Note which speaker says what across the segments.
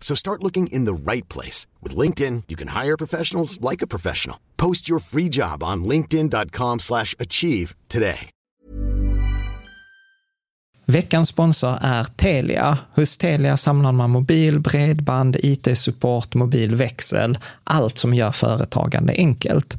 Speaker 1: So start looking in the right place. With LinkedIn, you can hire professionals like a professional. Post your free job on linkedin.com slash achieve today.
Speaker 2: Veckans sponsor är Telia. Hos Telia samlar man mobil, bredband, IT-support, mobilväxel, allt som gör företagande enkelt.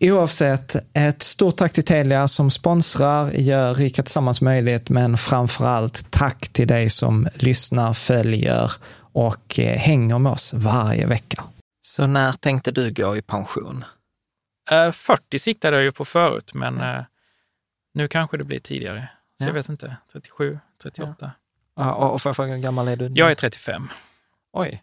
Speaker 2: Oavsett, ett stort tack till Telia som sponsrar, gör Rika Tillsammans möjligt, men framför allt tack till dig som lyssnar, följer och eh, hänger med oss varje vecka. Så när tänkte du gå i pension?
Speaker 3: Uh, 40 siktade jag ju på förut, men uh, nu kanske det blir tidigare. Så ja. jag vet inte, 37, 38. Ja.
Speaker 2: Och får jag fråga, hur gammal är du?
Speaker 3: Jag är 35.
Speaker 2: Oj.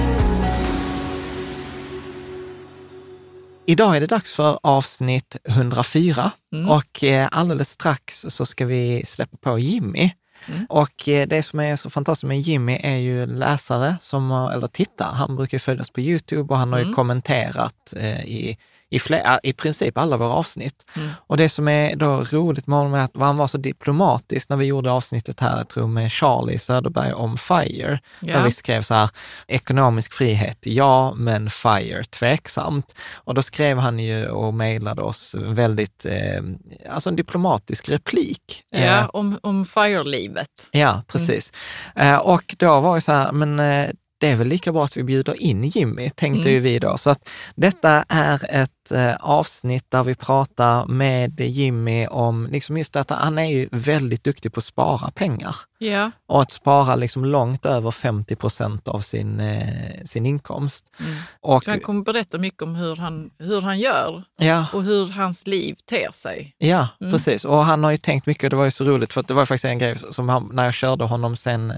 Speaker 2: Idag är det dags för avsnitt 104 mm. och eh, alldeles strax så ska vi släppa på Jimmy. Mm. Och eh, det som är så fantastiskt med Jimmy är ju läsare, som, eller tittare. Han brukar följas på Youtube och han har ju mm. kommenterat eh, i i, flera, i princip alla våra avsnitt. Mm. Och det som är då roligt med honom är att han var så diplomatisk när vi gjorde avsnittet här, jag tror med Charlie Söderberg om FIRE, yeah. där vi skrev så här, ekonomisk frihet, ja, men FIRE, tveksamt. Och då skrev han ju och mejlade oss väldigt, eh, alltså en diplomatisk replik.
Speaker 4: Ja, eh, om, om FIRE-livet.
Speaker 2: Ja, precis. Mm. Eh, och då var det så här, men eh, det är väl lika bra att vi bjuder in Jimmy, tänkte mm. ju vi då. Så att detta är ett eh, avsnitt där vi pratar med Jimmy om liksom just att han är ju väldigt duktig på att spara pengar.
Speaker 4: Ja.
Speaker 2: Och att spara liksom långt över 50 procent av sin, eh, sin inkomst.
Speaker 4: Mm. Och, Så han kommer berätta mycket om hur han, hur han gör
Speaker 2: ja.
Speaker 4: och hur hans liv ter sig.
Speaker 2: Ja, mm. precis. Och han har ju tänkt mycket, det var ju så roligt, för det var faktiskt en grej som han, när jag körde honom sen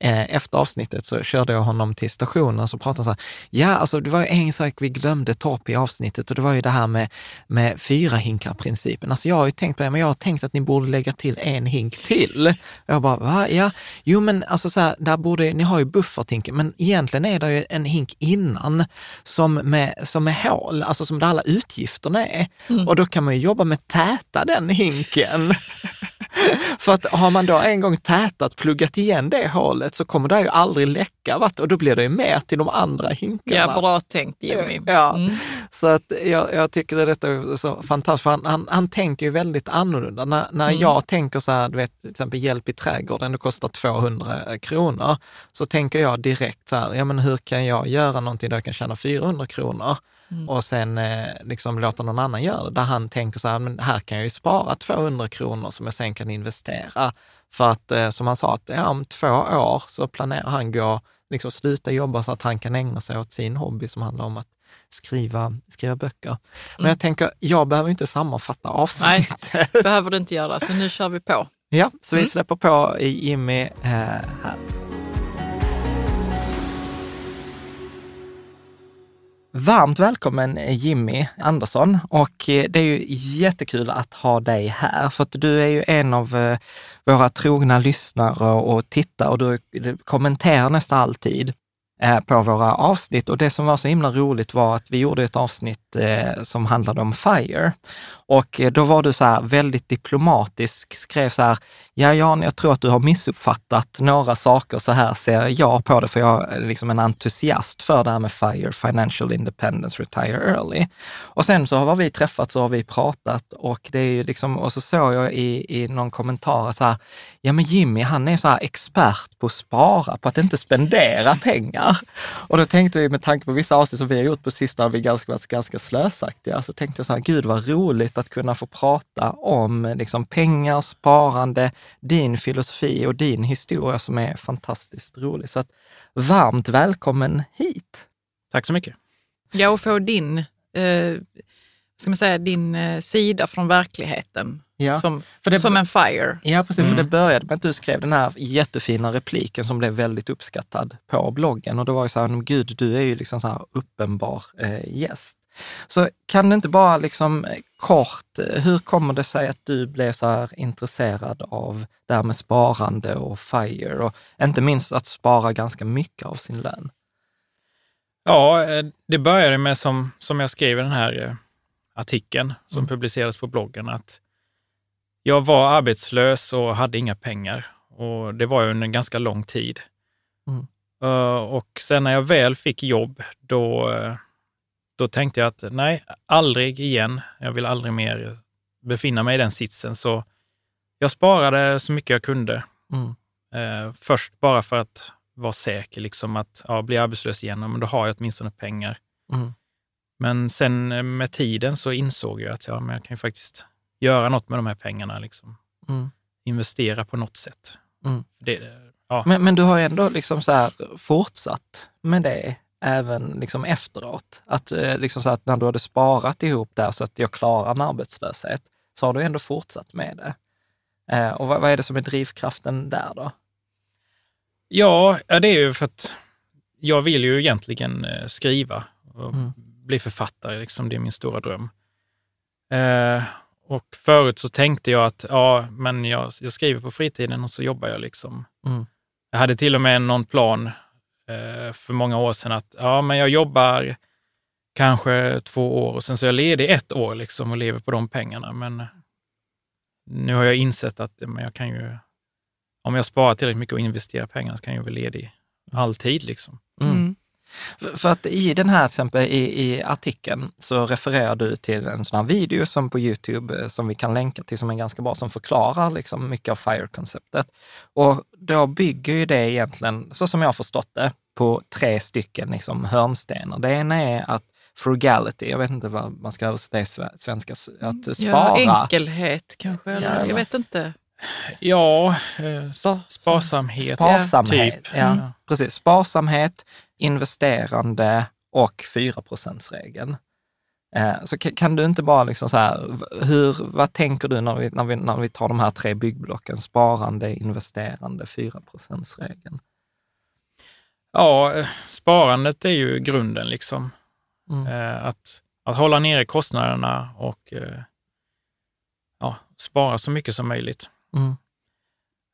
Speaker 2: eh, efter avsnittet så körde jag honom till stationen och så pratade han så här, ja alltså det var ju en sak vi glömde ta upp i avsnittet och det var ju det här med, med fyra hinkar-principen. Alltså jag har ju tänkt på det, men jag har tänkt att ni borde lägga till en hink till. Jag bara, va? Ja, jo men alltså så här, där borde, ni har ju bufferthinken, men egentligen är det ju en hink innan som med, som med hål, alltså som där alla utgifterna är. Mm. Och då kan man ju jobba med täta den hinken. För att har man då en gång tätat, pluggat igen det hålet så kommer det ju aldrig läcka vatten och då blir det ju mer till de andra hinkarna.
Speaker 4: Ja, bra tänkt Jimmy.
Speaker 2: Ja,
Speaker 4: Mm.
Speaker 2: så att jag, jag tycker det detta är så fantastiskt. För han, han, han tänker ju väldigt annorlunda. När, när
Speaker 4: Mm.
Speaker 2: jag tänker så här, du vet, till exempel hjälp i trädgården, det kostar 200 kronor. Så tänker jag direkt så här, ja men hur kan jag göra någonting där jag kan tjäna 400 kronor?
Speaker 4: Mm.
Speaker 2: Och sen eh, liksom låta någon annan göra det. Där han tänker så här, men här kan jag ju spara 200 kronor som jag sen kan investera. För att eh, som han sa, att ja, om två år så planerar han gå, liksom sluta jobba så att han kan ägna sig åt sin hobby som handlar om att skriva, skriva böcker. Men
Speaker 4: Mm.
Speaker 2: jag tänker, jag behöver inte sammanfatta avsnittet.
Speaker 4: behöver du inte göra, så nu kör vi på.
Speaker 2: Ja, så vi
Speaker 4: Mm.
Speaker 2: släpper på i Jimmy eh, här. Varmt välkommen Jimmy Andersson. Och eh, det är ju jättekul att ha dig här för att du är ju en av eh, våra trogna lyssnare och tittare och du kommenterar nästan alltid eh, på våra avsnitt. Och det som var så himla roligt var att vi gjorde ett avsnitt som handlade om FIRE. Och då var du så här väldigt diplomatisk, skrev så här, ja Jan, jag tror att du har missuppfattat några saker, så här ser jag på det, för jag är liksom en entusiast för det här med FIRE, Financial Independence, Retire Early. Och sen så har vi träffats och har vi pratat och det är ju liksom, och så såg jag i, i någon kommentar så här, ja men Jimmy han är så här expert på att spara, på att inte spendera pengar. Och då tänkte vi med tanke på vissa avsnitt som vi har gjort på sistone, vi vi ganska, varit ganska slösaktiga, så tänkte jag så här, gud vad roligt att kunna få prata om liksom pengar, sparande, din filosofi och din historia som är fantastiskt rolig. Så att varmt välkommen hit!
Speaker 3: Tack så mycket.
Speaker 4: Ja, och få din, eh, ska man säga, din eh, sida från verkligheten
Speaker 2: Ja,
Speaker 4: som,
Speaker 2: för det-
Speaker 4: som en FIRE.
Speaker 2: Ja, precis. För
Speaker 3: Mm.
Speaker 2: det började med att du skrev den här jättefina repliken som blev väldigt uppskattad på bloggen. Och då var det så här, gud, du är ju liksom så här uppenbar eh, gäst. Så kan du inte bara liksom kort, hur kommer det sig att du blev så här intresserad av det här med sparande och FIRE och inte minst att spara ganska mycket av sin lön?
Speaker 3: Ja, eh, det började med som, som jag skrev i den här eh, artikeln som
Speaker 2: Mm.
Speaker 3: publicerades på bloggen, att jag var arbetslös och hade inga pengar. Och det var under en ganska lång tid.
Speaker 2: Mm.
Speaker 3: Eh, Och sen när jag väl fick jobb, då, då tänkte jag att nej, aldrig igen. Jag vill aldrig mer befinna mig i den sitsen. Så jag sparade så mycket jag kunde.
Speaker 2: Mm.
Speaker 3: Eh, först bara för att vara säker, liksom att ja, bli arbetslös igen, men då har jag åtminstone pengar.
Speaker 2: Mm.
Speaker 3: Men sen eh, med tiden så insåg jag att ja, men jag kan ju faktiskt göra något med de här pengarna. Liksom.
Speaker 2: Mm.
Speaker 3: Investera på något sätt.
Speaker 2: Mm.
Speaker 3: Det, ja.
Speaker 2: Men, men du har ändå liksom så fortsatt med det även liksom efteråt. Att, eh, liksom så att när du hade sparat ihop där så att jag klarar en arbetslöshet, så har du ändå fortsatt med det. Eh, och vad, vad är det som är drivkraften där då?
Speaker 3: Ja, det är ju för att jag vill ju egentligen eh, skriva och
Speaker 2: Mm.
Speaker 3: bli författare. Liksom, det är min stora dröm. Eh, och förut så tänkte jag att ja, men jag, jag skriver på fritiden och så jobbar jag. liksom.
Speaker 2: Mm.
Speaker 3: Jag hade till och med någon plan för många år sedan att ja, men jag jobbar kanske två år och sen så är jag ledig ett år liksom och lever på de pengarna. Men nu har jag insett att men jag kan ju, om jag sparar tillräckligt mycket och investerar pengarna så kan jag vara ledig alltid. Liksom.
Speaker 2: Mm.
Speaker 4: Mm.
Speaker 2: För- att i den här till exempel i, i artikeln så refererar du till en sån här video som på Youtube eh, som vi kan länka till som är ganska bra, som förklarar liksom mycket av FIRE-konceptet. Och då bygger ju det egentligen, så som jag har förstått det, på tre stycken liksom hörnstenar. Det ena är att frugality, jag vet inte vad man ska översätta i sve- svenska, att spara.
Speaker 4: Ja, enkelhet kanske, eller
Speaker 2: Ja,
Speaker 4: jag vet inte.
Speaker 3: Ja, eh,
Speaker 4: Spar-
Speaker 3: sparsamhet.
Speaker 2: Sparsamhet,
Speaker 3: typ.
Speaker 2: ja.
Speaker 4: Mm.
Speaker 2: Precis. Sparsamhet, investerande och 4 regeln Eh, Så ka- kan du inte bara liksom så här, hur, vad tänker du när vi, när, vi, när vi tar de här tre byggblocken? Sparande, investerande, 4 regeln
Speaker 3: Ja, sparandet är ju grunden. liksom.
Speaker 2: Mm.
Speaker 3: Eh, Att, att hålla nere kostnaderna och eh, ja, spara så mycket som möjligt.
Speaker 2: Mm.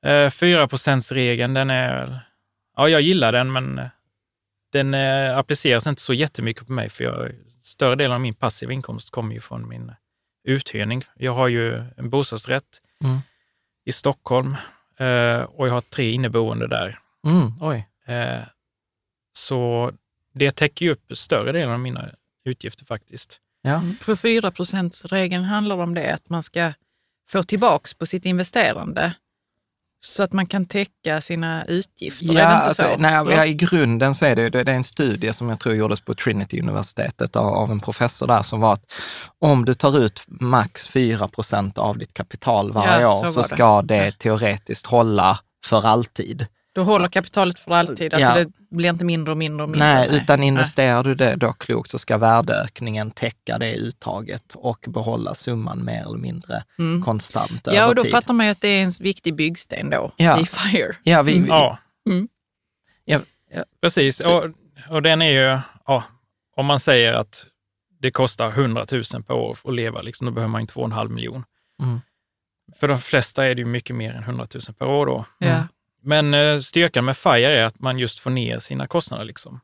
Speaker 3: Eh, 4 regeln den är, ja jag gillar den, men den eh, appliceras inte så jättemycket på mig, för jag, större delen av min passiva inkomst kommer ju från min uthyrning. Jag har ju en bostadsrätt.
Speaker 2: Mm.
Speaker 3: i Stockholm eh, och jag har tre inneboende där.
Speaker 2: Mm, oj.
Speaker 3: Eh, så det täcker ju upp större delen av mina utgifter faktiskt.
Speaker 2: Ja.
Speaker 4: För 4% regeln handlar om det, att man ska få tillbaks på sitt investerande så att man kan täcka sina utgifter.
Speaker 2: Ja, alltså,
Speaker 4: så?
Speaker 2: nej, ja, i grunden så är det, det, är en studie som jag tror gjordes på Trinity-universitetet av, av en professor där som var att om du tar ut max 4 procent av ditt kapital varje
Speaker 4: Ja,
Speaker 2: år
Speaker 4: så
Speaker 2: så,
Speaker 4: var det.
Speaker 2: ska det teoretiskt hålla för alltid.
Speaker 4: Då håller kapitalet för alltid, alltså
Speaker 2: Ja.
Speaker 4: det blir inte mindre och mindre och mindre.
Speaker 2: Nej, utan investerar du det då klokt så ska värdeökningen täcka det uttaget och behålla summan mer eller mindre
Speaker 4: Mm.
Speaker 2: konstant
Speaker 4: Ja,
Speaker 2: över
Speaker 4: och då
Speaker 2: tid.
Speaker 4: fattar man ju att det är en viktig byggsten då
Speaker 2: Ja.
Speaker 4: i FIRE.
Speaker 2: Ja, vi, vi,
Speaker 3: Ja,
Speaker 2: ja, ja,
Speaker 3: precis. Och, och den är ju, ja, om man säger att det kostar 100 000 per år att leva, liksom, då behöver man ju 2,5 miljon.
Speaker 2: Mm.
Speaker 3: För de flesta är det ju mycket mer än 100 000 per år då.
Speaker 4: Ja.
Speaker 3: Men eh, styrkan med FIRE är att man just får ner sina kostnader. Liksom.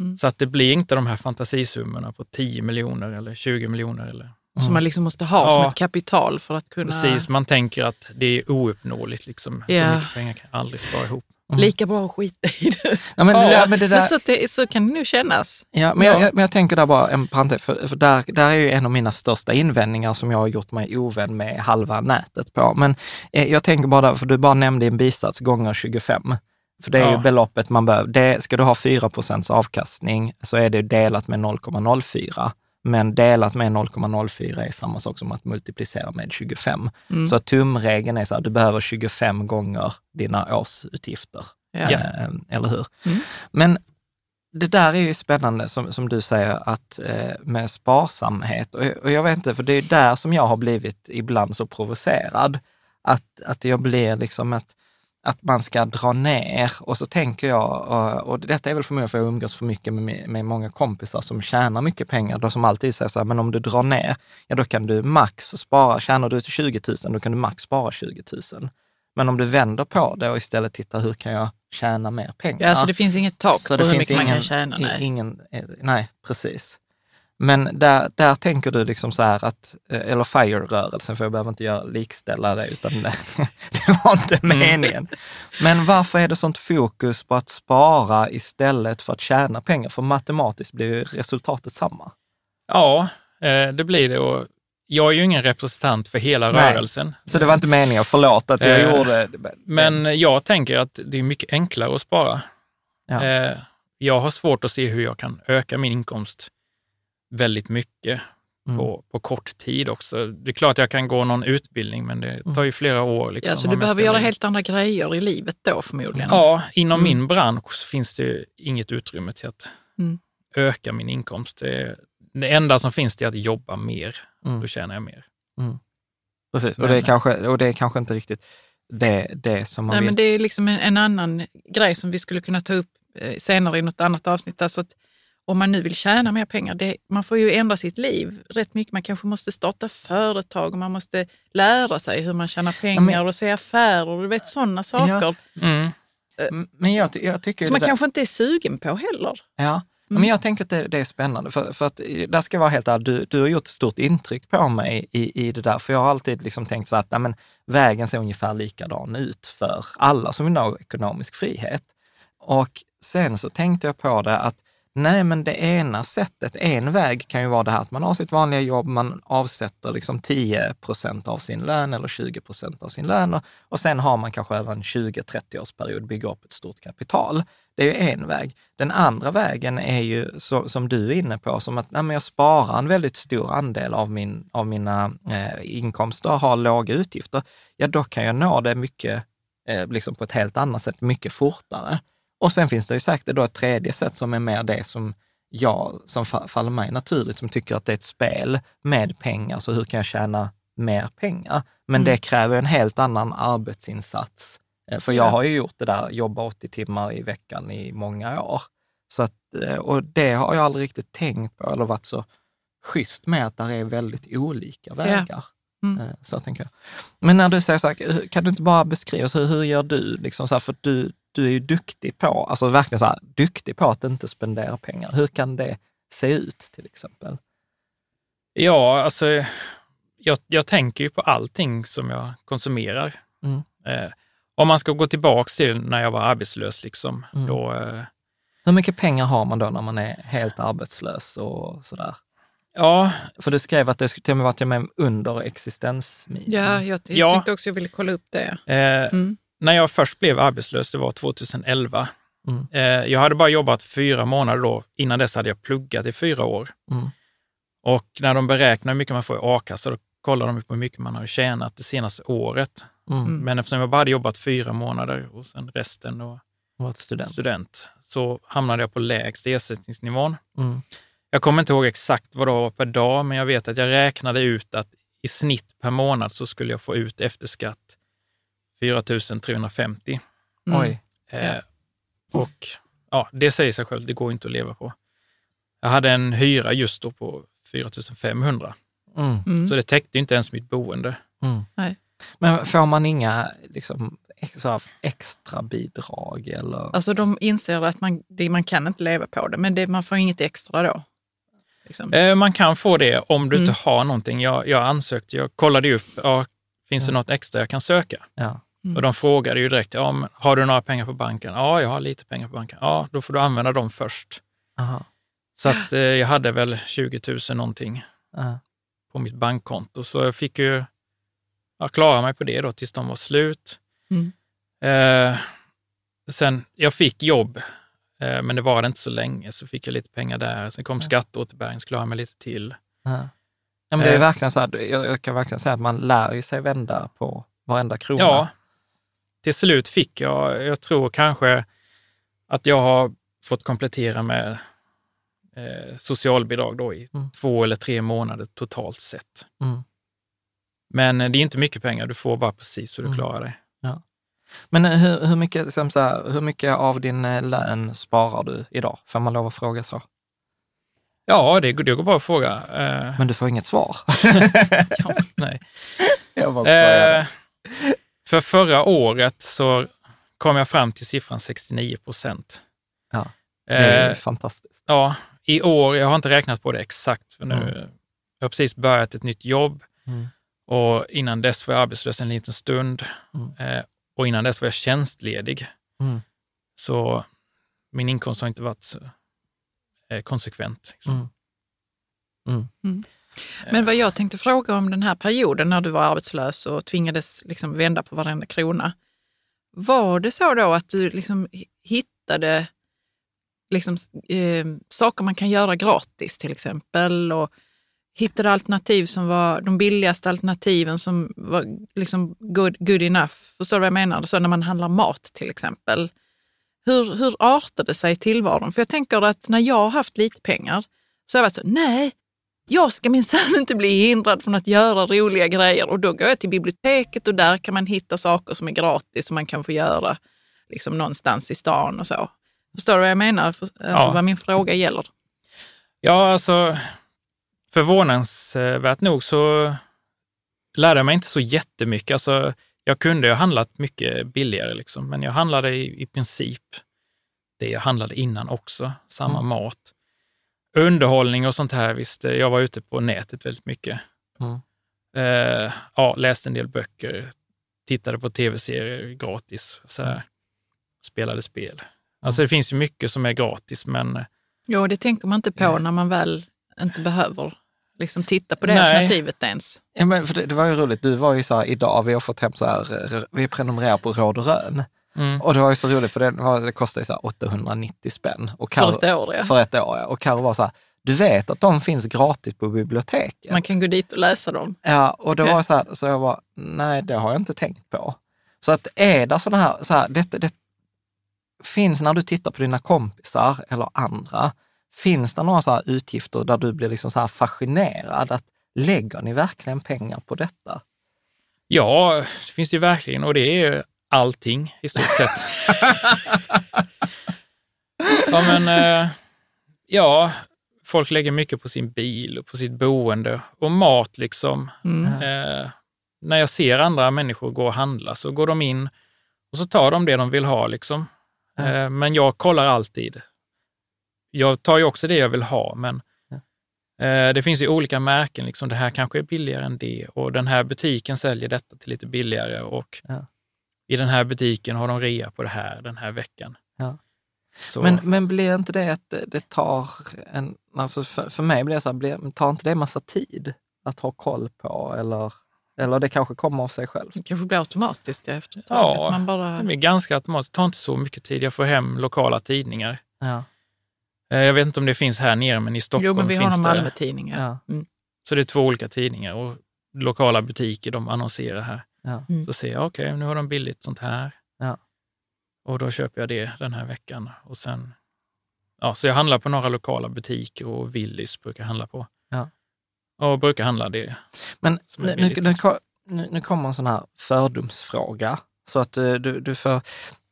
Speaker 2: mm,
Speaker 3: Så att det blir inte de här fantasisummorna på 10 miljoner eller 20 miljoner. Eller.
Speaker 4: Som man liksom måste ha som
Speaker 3: Ja.
Speaker 4: ett kapital för att kunna...
Speaker 3: Precis, man tänker att det är ouppnåeligt. Liksom.
Speaker 4: Ja.
Speaker 3: Så mycket pengar kan jag aldrig spara ihop.
Speaker 4: Lika bra att skita i det.
Speaker 2: Ja, men det
Speaker 4: Ja,
Speaker 2: där, men det där,
Speaker 4: men så, det, så kan det nog kännas.
Speaker 2: Ja, men, Jag, jag- men jag tänker där bara en parentes, för, för där, där är ju en av mina största invändningar som jag har gjort mig ovän med halva nätet på. Men eh, jag tänker bara, där, för du bara nämnde i en bisats gånger 25. För det är ju
Speaker 3: Ja.
Speaker 2: beloppet man behöver. Det, ska du ha 4% avkastning så är det delat med 0,04. Men delat med 0,04 är samma sak som att multiplicera med 25.
Speaker 4: Mm.
Speaker 2: Så tumregeln är så att du behöver 25 gånger dina årsutgifter.
Speaker 4: Ja.
Speaker 2: Eh, eller hur?
Speaker 4: Mm.
Speaker 2: Men det där är ju spännande som, som du säger att eh, med sparsamhet och, och jag vet inte, för det är där som jag har blivit ibland så provocerad. Att, att jag blir liksom att, att man ska dra ner och så tänker jag, och, och detta är väl för mig för jag umgås för mycket med, med många kompisar som tjänar mycket pengar, då som alltid säger så här, men om du drar ner, ja då kan du max spara, tjänar du till 20 000, då kan du max spara 20 000. Men om du vänder på det och istället tittar, hur kan jag tjäna mer pengar?
Speaker 4: Ja, alltså det finns inget tak
Speaker 2: Så
Speaker 4: på hur mycket man
Speaker 2: ingen-
Speaker 4: kan tjäna. Nej.
Speaker 2: Ingen, eh, nej, precis. Men där, där tänker du liksom så här att, eh, eller FIRE-rörelsen, för jag behöver inte göra, likställa det, utan det, det var inte
Speaker 4: Mm.
Speaker 2: meningen. Men varför är det sånt fokus på att spara istället för att tjäna pengar? För matematiskt blir ju resultatet samma.
Speaker 3: Ja, eh, det blir det. Och jag är ju ingen representant för hela
Speaker 2: Nej.
Speaker 3: rörelsen.
Speaker 2: Så det var inte meningen, förlåt att jag
Speaker 3: Eh,
Speaker 2: gjorde
Speaker 3: Men jag tänker att det är mycket enklare att spara.
Speaker 2: Ja.
Speaker 3: Eh, Jag har svårt att se hur jag kan öka min inkomst väldigt mycket
Speaker 2: Mm.
Speaker 3: på, på kort tid också. Det är klart att jag kan gå någon utbildning, men det tar ju flera år. Liksom,
Speaker 4: Ja, så du behöver göra helt andra grejer i livet då förmodligen.
Speaker 3: Ja, inom
Speaker 4: Mm.
Speaker 3: min bransch så finns det inget utrymme till att
Speaker 4: Mm.
Speaker 3: öka min inkomst. Det, det enda som finns det är att jobba mer.
Speaker 2: Mm.
Speaker 3: Då tjänar jag mer.
Speaker 2: Precis, och det, är kanske, och det är kanske inte riktigt det, det som man
Speaker 4: Nej,
Speaker 2: vill.
Speaker 4: men det är liksom en, en annan grej som vi skulle kunna ta upp eh, senare i något annat avsnitt. Alltså att om man nu vill tjäna mer pengar, det, man får ju ändra sitt liv rätt mycket. Man kanske måste starta företag och man måste lära sig hur man tjänar pengar och se affärer och du vet sådana saker.
Speaker 3: Mm.
Speaker 2: Mm, Men jag, jag tycker
Speaker 4: Som man
Speaker 2: där-
Speaker 4: kanske inte är sugen på heller.
Speaker 2: Ja,
Speaker 4: Mm.
Speaker 2: men jag tänker att det, det är spännande. För, för att, eh, där ska jag vara helt ärlig, du, du har gjort ett stort intryck på mig i, i det där. För jag har alltid liksom tänkt så att nej, men, vägen ser ungefär likadan ut för alla som vill nå ekonomisk frihet. Och sen så tänkte jag på det att nej, men det ena sättet, en väg kan ju vara det här att man har sitt vanliga jobb, man avsätter liksom 10 procent av sin lön eller 20 procent av sin lön och, och sen har man kanske över en 20-30 årsperiod bygga upp ett stort kapital. Det är ju en väg. Den andra vägen är ju så, som du är inne på, som att nej, men jag sparar en väldigt stor andel av, min, av mina eh, inkomster, har låga utgifter. Ja, då kan jag nå det mycket, eh, liksom på ett helt annat sätt, mycket fortare. Och sen finns det ju säkert då ett tredje sätt som är mer det som jag, som fa- faller mig naturligt, som tycker att det är ett spel med pengar. Så hur kan jag tjäna mer pengar? Men det kräver en helt annan arbetsinsats. Eh, För jag
Speaker 4: Ja.
Speaker 2: har ju gjort det där, jobba 80 timmar i veckan i många år. Så att, eh, och det har jag aldrig riktigt tänkt på eller varit så schysst med att det är väldigt olika vägar.
Speaker 4: Mm.
Speaker 2: Eh, Så tänker jag. Men när du säger så här, kan du inte bara beskriva, så hur, hur gör du? Liksom så här, för du, du är ju duktig på, alltså verkligen så här, duktig på att inte spendera pengar. Hur kan det se ut till exempel?
Speaker 3: Ja, alltså jag, jag tänker ju på allting som jag konsumerar.
Speaker 2: Mm.
Speaker 3: Eh, om man ska gå tillbaka till när jag var arbetslös, liksom,
Speaker 2: Mm.
Speaker 3: då, eh,
Speaker 2: Hur mycket pengar har man då när man är helt arbetslös och sådär?
Speaker 3: ja,
Speaker 2: För du skrev att det skulle till och med vara till och med under existensminimum.
Speaker 4: Ja, jag, jag
Speaker 3: Ja.
Speaker 4: tänkte också jag ville kolla upp det.
Speaker 3: eh,
Speaker 4: Mm.
Speaker 3: När jag först blev arbetslös, det var 2011.
Speaker 2: Mm.
Speaker 3: Eh, jag hade bara jobbat fyra månader då. Innan dess hade jag pluggat i fyra år.
Speaker 2: Mm.
Speaker 3: Och när de beräknar hur mycket man får i a-kassa, då kollar de på hur mycket man har tjänat det senaste året.
Speaker 2: Mm.
Speaker 4: Mm.
Speaker 3: Men eftersom jag bara hade jobbat fyra månader och sen resten då
Speaker 2: Varit student.
Speaker 3: student, så hamnade jag på lägst ersättningsnivån.
Speaker 2: Mm.
Speaker 3: Jag kommer inte ihåg exakt vad det var per dag, men jag vet att jag räknade ut att i snitt per månad så skulle jag få ut efter skatt 4 350.
Speaker 4: Mm.
Speaker 2: Oj.
Speaker 3: Eh,
Speaker 4: Ja.
Speaker 3: Och ja, det säger sig självt, det går inte att leva på. Jag hade en hyra just då på 4 500,
Speaker 2: Mm.
Speaker 4: Mm.
Speaker 3: så det täckte inte ens mitt boende.
Speaker 2: Mm.
Speaker 4: Nej.
Speaker 2: Men får man inga liksom, extra bidrag eller?
Speaker 4: Alltså de inser att man, det, man kan inte leva på det, men det, man får inget extra då. Liksom.
Speaker 3: Eh, man kan få det om du
Speaker 4: Mm.
Speaker 3: inte har någonting. Jag, jag ansökte, jag kollade upp, ja, finns det
Speaker 2: Ja.
Speaker 3: något extra jag kan söka?
Speaker 2: Ja.
Speaker 4: Mm.
Speaker 3: Och de frågade ju direkt, ja, men har du några pengar på banken? Ja, jag har lite pengar på banken. Ja, då får du använda dem först.
Speaker 2: Aha.
Speaker 3: Så att eh, jag hade väl 20 000 någonting
Speaker 2: Ja.
Speaker 3: på mitt bankkonto. Så jag fick ju ja, klara mig på det då tills de var slut.
Speaker 4: Mm.
Speaker 3: Eh, sen, jag fick jobb, eh, men det var det inte så länge, så fick jag lite pengar där. Sen kom skatteåterbäring, så klarade jag mig lite till.
Speaker 2: Ja. Ja, men det är
Speaker 3: Eh.
Speaker 2: verkligen så här, jag, jag kan verkligen säga att man lär ju sig vända på varenda krona.
Speaker 3: Ja, till slut fick jag, jag tror kanske att jag har fått komplettera med eh, socialbidrag då i
Speaker 2: Mm.
Speaker 3: två eller tre månader totalt sett.
Speaker 2: Mm.
Speaker 3: Men eh, det är inte mycket pengar, du får bara precis så du
Speaker 2: Mm.
Speaker 3: klarar dig.
Speaker 2: Men hur, hur, mycket, så här, hur mycket av din eh, lön sparar du idag? Får man lov att fråga så?
Speaker 3: Ja, det, går- det går bara att fråga. Eh,
Speaker 2: Men du får inget svar.
Speaker 3: ja, nej.
Speaker 2: jag bara
Speaker 3: Eh, för förra året så kom jag fram till siffran 69 procent.
Speaker 2: Ja, det är
Speaker 3: Eh,
Speaker 2: fantastiskt.
Speaker 3: ja, i år, jag har inte räknat på det exakt, för nu,
Speaker 2: Mm.
Speaker 3: jag har precis börjat ett nytt jobb
Speaker 2: Mm.
Speaker 3: och innan dess var jag arbetslös en liten stund
Speaker 2: Mm.
Speaker 3: eh, och innan dess var jag tjänstledig.
Speaker 2: Mm.
Speaker 3: Så min inkomst har inte varit så, eh, konsekvent. Liksom.
Speaker 4: Men vad jag tänkte fråga om den här perioden när du var arbetslös och tvingades liksom vända på varenda krona. Var det så då att du liksom hittade liksom, eh, saker man kan göra gratis till exempel och hittade alternativ som var de billigaste alternativen som var liksom good, good enough? Förstår du vad jag menar? Så när man handlar mat till exempel. Hur, hur artade sig tillvaron? För jag tänker att när jag har haft lite pengar så har jag varit så, nej, jag ska minsann inte bli hindrad från att göra roliga grejer. Och då går jag till biblioteket och där kan man hitta saker som är gratis som man kan få göra liksom någonstans i stan och så. Förstår du vad jag menar? Alltså
Speaker 3: Ja.
Speaker 4: vad min fråga gäller.
Speaker 3: Ja, alltså förvånansvärt nog så lärde jag mig inte så jättemycket. Alltså, jag kunde ha handlat mycket billigare, liksom, men jag handlade i, i princip det jag handlade innan också, samma
Speaker 2: Mm.
Speaker 3: mat. Underhållning och sånt här, visst, eh, jag var ute på nätet väldigt mycket.
Speaker 2: Mm.
Speaker 3: Eh, ja, läste en del böcker, tittade på tv-serier gratis, så här, spelade spel. Alltså det finns ju mycket som är gratis, men
Speaker 4: Ja, det tänker man inte på
Speaker 3: Nej.
Speaker 4: när man väl inte behöver liksom titta på det
Speaker 3: Nej.
Speaker 4: alternativet ens.
Speaker 2: Ja, men för det, det var ju roligt, du var ju så här, idag, vi har fått hem så här, eh, vi prenumererar på Råd och Rön.
Speaker 3: Mm,
Speaker 2: Och det var ju så roligt för det, var, det kostade ju så här 890 spänn. Och
Speaker 4: För
Speaker 2: Karo,
Speaker 4: ett år, ja.
Speaker 2: För ett år, ja. Och Karo var så här, du vet att de finns gratis på biblioteket?
Speaker 4: Man kan gå dit och läsa dem.
Speaker 2: Ja, och det
Speaker 4: Okej.
Speaker 2: var så här, så jag var, nej det har jag inte tänkt på. Så att är det sådana här, så här det, det finns när du tittar på dina kompisar eller andra, finns det några så här utgifter där du blir liksom så här fascinerad? Att lägger ni verkligen pengar på detta?
Speaker 3: Ja, det finns det ju verkligen och det är ju allting i stort sett. ja, men eh, ja, folk lägger mycket på sin bil och på sitt boende och mat liksom.
Speaker 4: Mm.
Speaker 3: Eh, när jag ser andra människor gå och handla så går de in och så tar de det de vill ha liksom.
Speaker 2: Ja.
Speaker 3: Eh, men jag kollar alltid. Jag tar ju också det jag vill ha, men eh, det finns ju olika märken. Liksom. Det här kanske är billigare än det och den här butiken säljer detta till lite billigare. Och
Speaker 2: Ja.
Speaker 3: I den här butiken har de rea på det här den här veckan.
Speaker 2: Ja.
Speaker 3: Så,
Speaker 2: Men, men blir inte det att det, det tar en... Alltså för, för mig blir det så här, blir, tar inte det massa tid att ha koll på? Eller, eller det kanske kommer av sig själv?
Speaker 4: Det kanske blir automatiskt ja, efter ett tag.
Speaker 3: Ja,
Speaker 4: att man bara...
Speaker 3: det blir ganska automatiskt. Det tar inte så mycket tid. Jag får hem lokala tidningar.
Speaker 2: Ja.
Speaker 3: Eh, Jag vet inte om det finns här nere, men i Stockholm
Speaker 4: Jo, men vi har
Speaker 3: finns
Speaker 4: någon
Speaker 3: det.
Speaker 4: Malmötidning. Ja.
Speaker 2: Ja.
Speaker 4: Mm.
Speaker 3: Så det är två olika tidningar och lokala butiker, de annonserar här.
Speaker 2: Ja.
Speaker 4: Mm.
Speaker 3: Så ser jag, okej, nu har de billigt sånt här.
Speaker 2: Ja.
Speaker 3: Och då köper jag det den här veckan. Och sen, ja, så jag handlar på några lokala butiker och Willys brukar jag handla på.
Speaker 2: Ja.
Speaker 3: Och brukar handla det.
Speaker 2: Men nu, nu, nu, nu, kommer en sån här fördomsfråga. Så att eh, du, du får,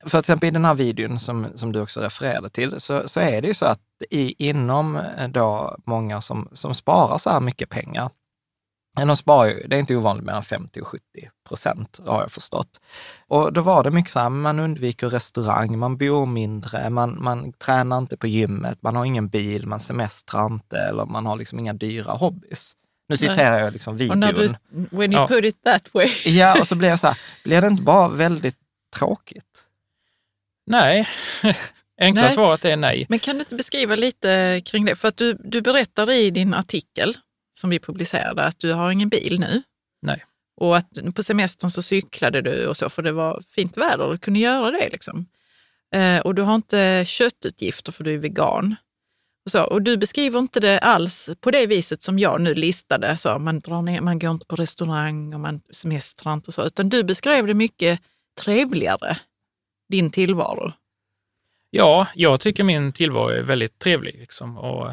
Speaker 2: för exempel i den här videon som, som du också refererade till, så, så är det ju så att i, inom eh, då många som, som sparar så här mycket pengar, men de sparar ju, det är inte ovanligt mellan 50 och 70 procent har jag förstått. Och då var det mycket så här, man undviker restaurang, man bor mindre, man, man tränar inte på gymmet, man har ingen bil, man semestrar inte eller man har liksom inga dyra hobbys. Nu citerar jag liksom
Speaker 4: Och
Speaker 2: videon.
Speaker 4: när du, when you
Speaker 3: Ja.
Speaker 4: put it that way.
Speaker 2: Ja, och så blir jag så här, blir det inte bara väldigt tråkigt?
Speaker 3: Nej, enkla
Speaker 4: Nej.
Speaker 3: svaret är nej.
Speaker 4: Men kan du inte beskriva lite kring det? För att du, du berättar i din artikel som vi publicerade att du har ingen bil nu.
Speaker 3: Nej.
Speaker 4: Och att på semestern så cyklade du och så, för det var fint väder och du kunde göra det. Liksom. Eh, och du har inte köttutgifter för du är vegan. Och, så, och du beskriver inte det alls på det viset som jag nu listade. Så, man, drar ner, man går inte på restaurang och man semestrar inte och så. Utan du beskrev det mycket trevligare, din tillvaro.
Speaker 3: Ja, jag tycker min tillvaro är väldigt trevlig. Liksom. Och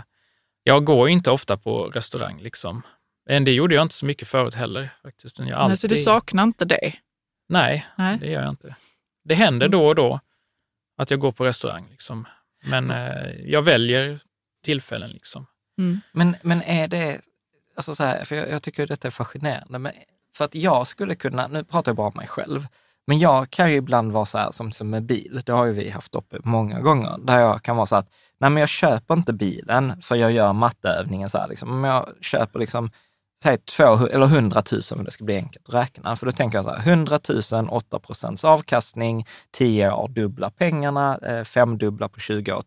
Speaker 3: jag går ju inte ofta på restaurang. Liksom. Men det gjorde jag inte så mycket förut heller. Faktiskt. Jag
Speaker 4: Men
Speaker 3: alltid...
Speaker 4: Så du saknar inte det?
Speaker 3: Nej,
Speaker 4: Nej.
Speaker 3: det gör jag inte. Det händer då och då att jag går på restaurang. Liksom. Men eh, jag väljer tillfällen. Liksom.
Speaker 4: Mm.
Speaker 2: Men, men är det, alltså så här, för jag, jag tycker detta är fascinerande, men för att jag skulle kunna, nu pratar jag bara om mig själv, men jag kan ju ibland vara så här som, som med bil, det har ju vi haft uppe många gånger, där jag kan vara så att, nej men jag köper inte bilen för jag gör matteövningen så här, liksom. men jag köper liksom, säg 200, eller 100 000 för det ska bli enkelt att räkna. För då tänker jag så här, 100 000, 8 procents avkastning, 10 år dubbla pengarna, eh, femdubbla på 20 år,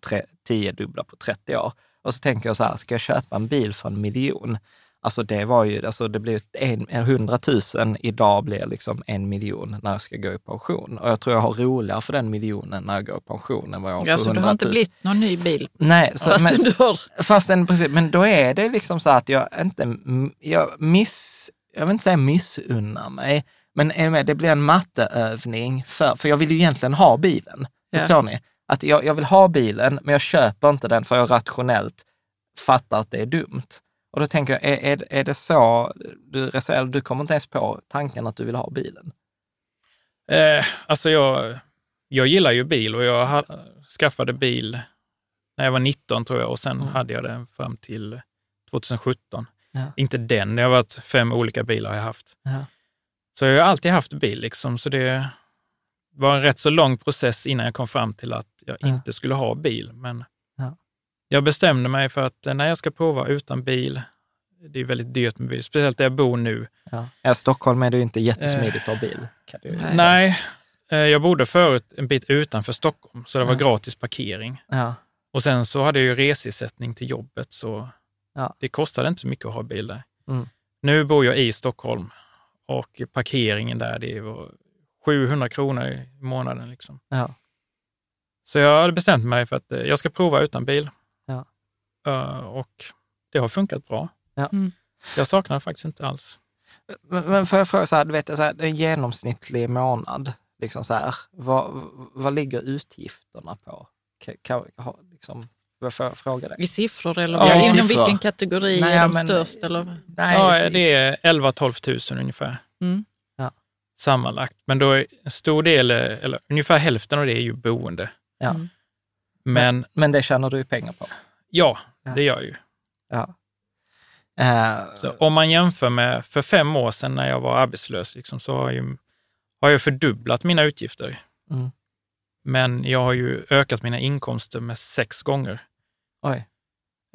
Speaker 2: 10 dubbla på 30 år. Och så tänker jag så här, ska jag köpa en bil för en miljon? Alltså det var ju, alltså det blir en, en 100 000 idag blir liksom en miljon när jag ska gå i pension. Och jag tror jag har roligare för den miljonen när jag går i pension än vad jag har för
Speaker 4: Ja, så
Speaker 2: 100
Speaker 4: du
Speaker 2: 000.
Speaker 4: har inte blivit någon ny bil?
Speaker 2: Nej, så,
Speaker 4: Fast
Speaker 2: men,
Speaker 4: du har...
Speaker 2: Fast en, precis, men då är det liksom så att jag inte, jag miss, jag vill inte säga missunnar mig, men det blir en matteövning för, för jag vill ju egentligen ha bilen.
Speaker 4: Ja.
Speaker 2: Förstår ni? Att jag, jag vill ha bilen, men jag köper inte den för jag rationellt fattar att det är dumt. Och då tänker jag, är, är, är det så, du, Resel, du kommer inte ens på tanken att du vill ha bilen?
Speaker 3: Eh, alltså jag, jag gillar ju bil och jag ha, skaffade bil när jag var 19 tror jag och sen
Speaker 2: Mm.
Speaker 3: hade jag den fram till 2017.
Speaker 2: Ja.
Speaker 3: Inte den, det har varit fem olika bilar jag har haft.
Speaker 2: Ja.
Speaker 3: Så jag har alltid haft bil, liksom, så det var en rätt så lång process innan jag kom fram till att jag
Speaker 2: Ja.
Speaker 3: inte skulle ha bil. Men. Jag bestämde mig för att eh, när jag ska prova utan bil, det är väldigt dyrt med bil, speciellt där jag bor nu.
Speaker 2: Ja. I Stockholm är det ju inte jättesmidigt att ha bil. Kan du ju
Speaker 4: Nej.
Speaker 3: eh, jag bodde förut en bit utanför Stockholm, så det var
Speaker 2: Ja.
Speaker 3: gratis parkering.
Speaker 2: Ja.
Speaker 3: Och sen så hade jag ju reseersättning till jobbet, så
Speaker 2: Ja.
Speaker 3: det kostade inte så mycket att ha bil där.
Speaker 2: Mm.
Speaker 3: Nu bor jag i Stockholm och parkeringen där, det var 700 kronor i månaden. Liksom.
Speaker 2: Ja.
Speaker 3: Så jag hade bestämt mig för att eh, jag ska prova utan bil.
Speaker 2: Ja.
Speaker 3: Eh, och det har funkat bra.
Speaker 2: Ja.
Speaker 4: Mm.
Speaker 3: Jag saknar det faktiskt inte alls.
Speaker 2: Men, men får jag fråga, så här, du vet, så här, en genomsnittlig månad, liksom så här, vad, vad ligger utgifterna på? Kan, kan, ha, liksom, vad får jag fråga dig?
Speaker 4: I siffror eller
Speaker 3: Ja, i
Speaker 4: inom
Speaker 2: siffror.
Speaker 4: vilken kategori
Speaker 2: Nej,
Speaker 4: är de
Speaker 2: men-
Speaker 4: störst? Eller?
Speaker 2: Nej,
Speaker 3: ja, det är 11-12 000 ungefär
Speaker 4: Mm.
Speaker 3: sammanlagt. Men då är en stor del, eller ungefär hälften av det är ju boende.
Speaker 2: Ja.
Speaker 4: Mm.
Speaker 3: Men
Speaker 2: Men det tjänar du pengar på.
Speaker 3: ja,
Speaker 2: Ja.
Speaker 3: Det gör ju.
Speaker 2: Ja. Eh,
Speaker 3: Så om man jämför med för fem år sedan när jag var arbetslös, liksom, så har, ju, har jag fördubblat mina utgifter.
Speaker 2: Mm.
Speaker 3: Men jag har ju ökat mina inkomster med sex gånger.
Speaker 2: oj,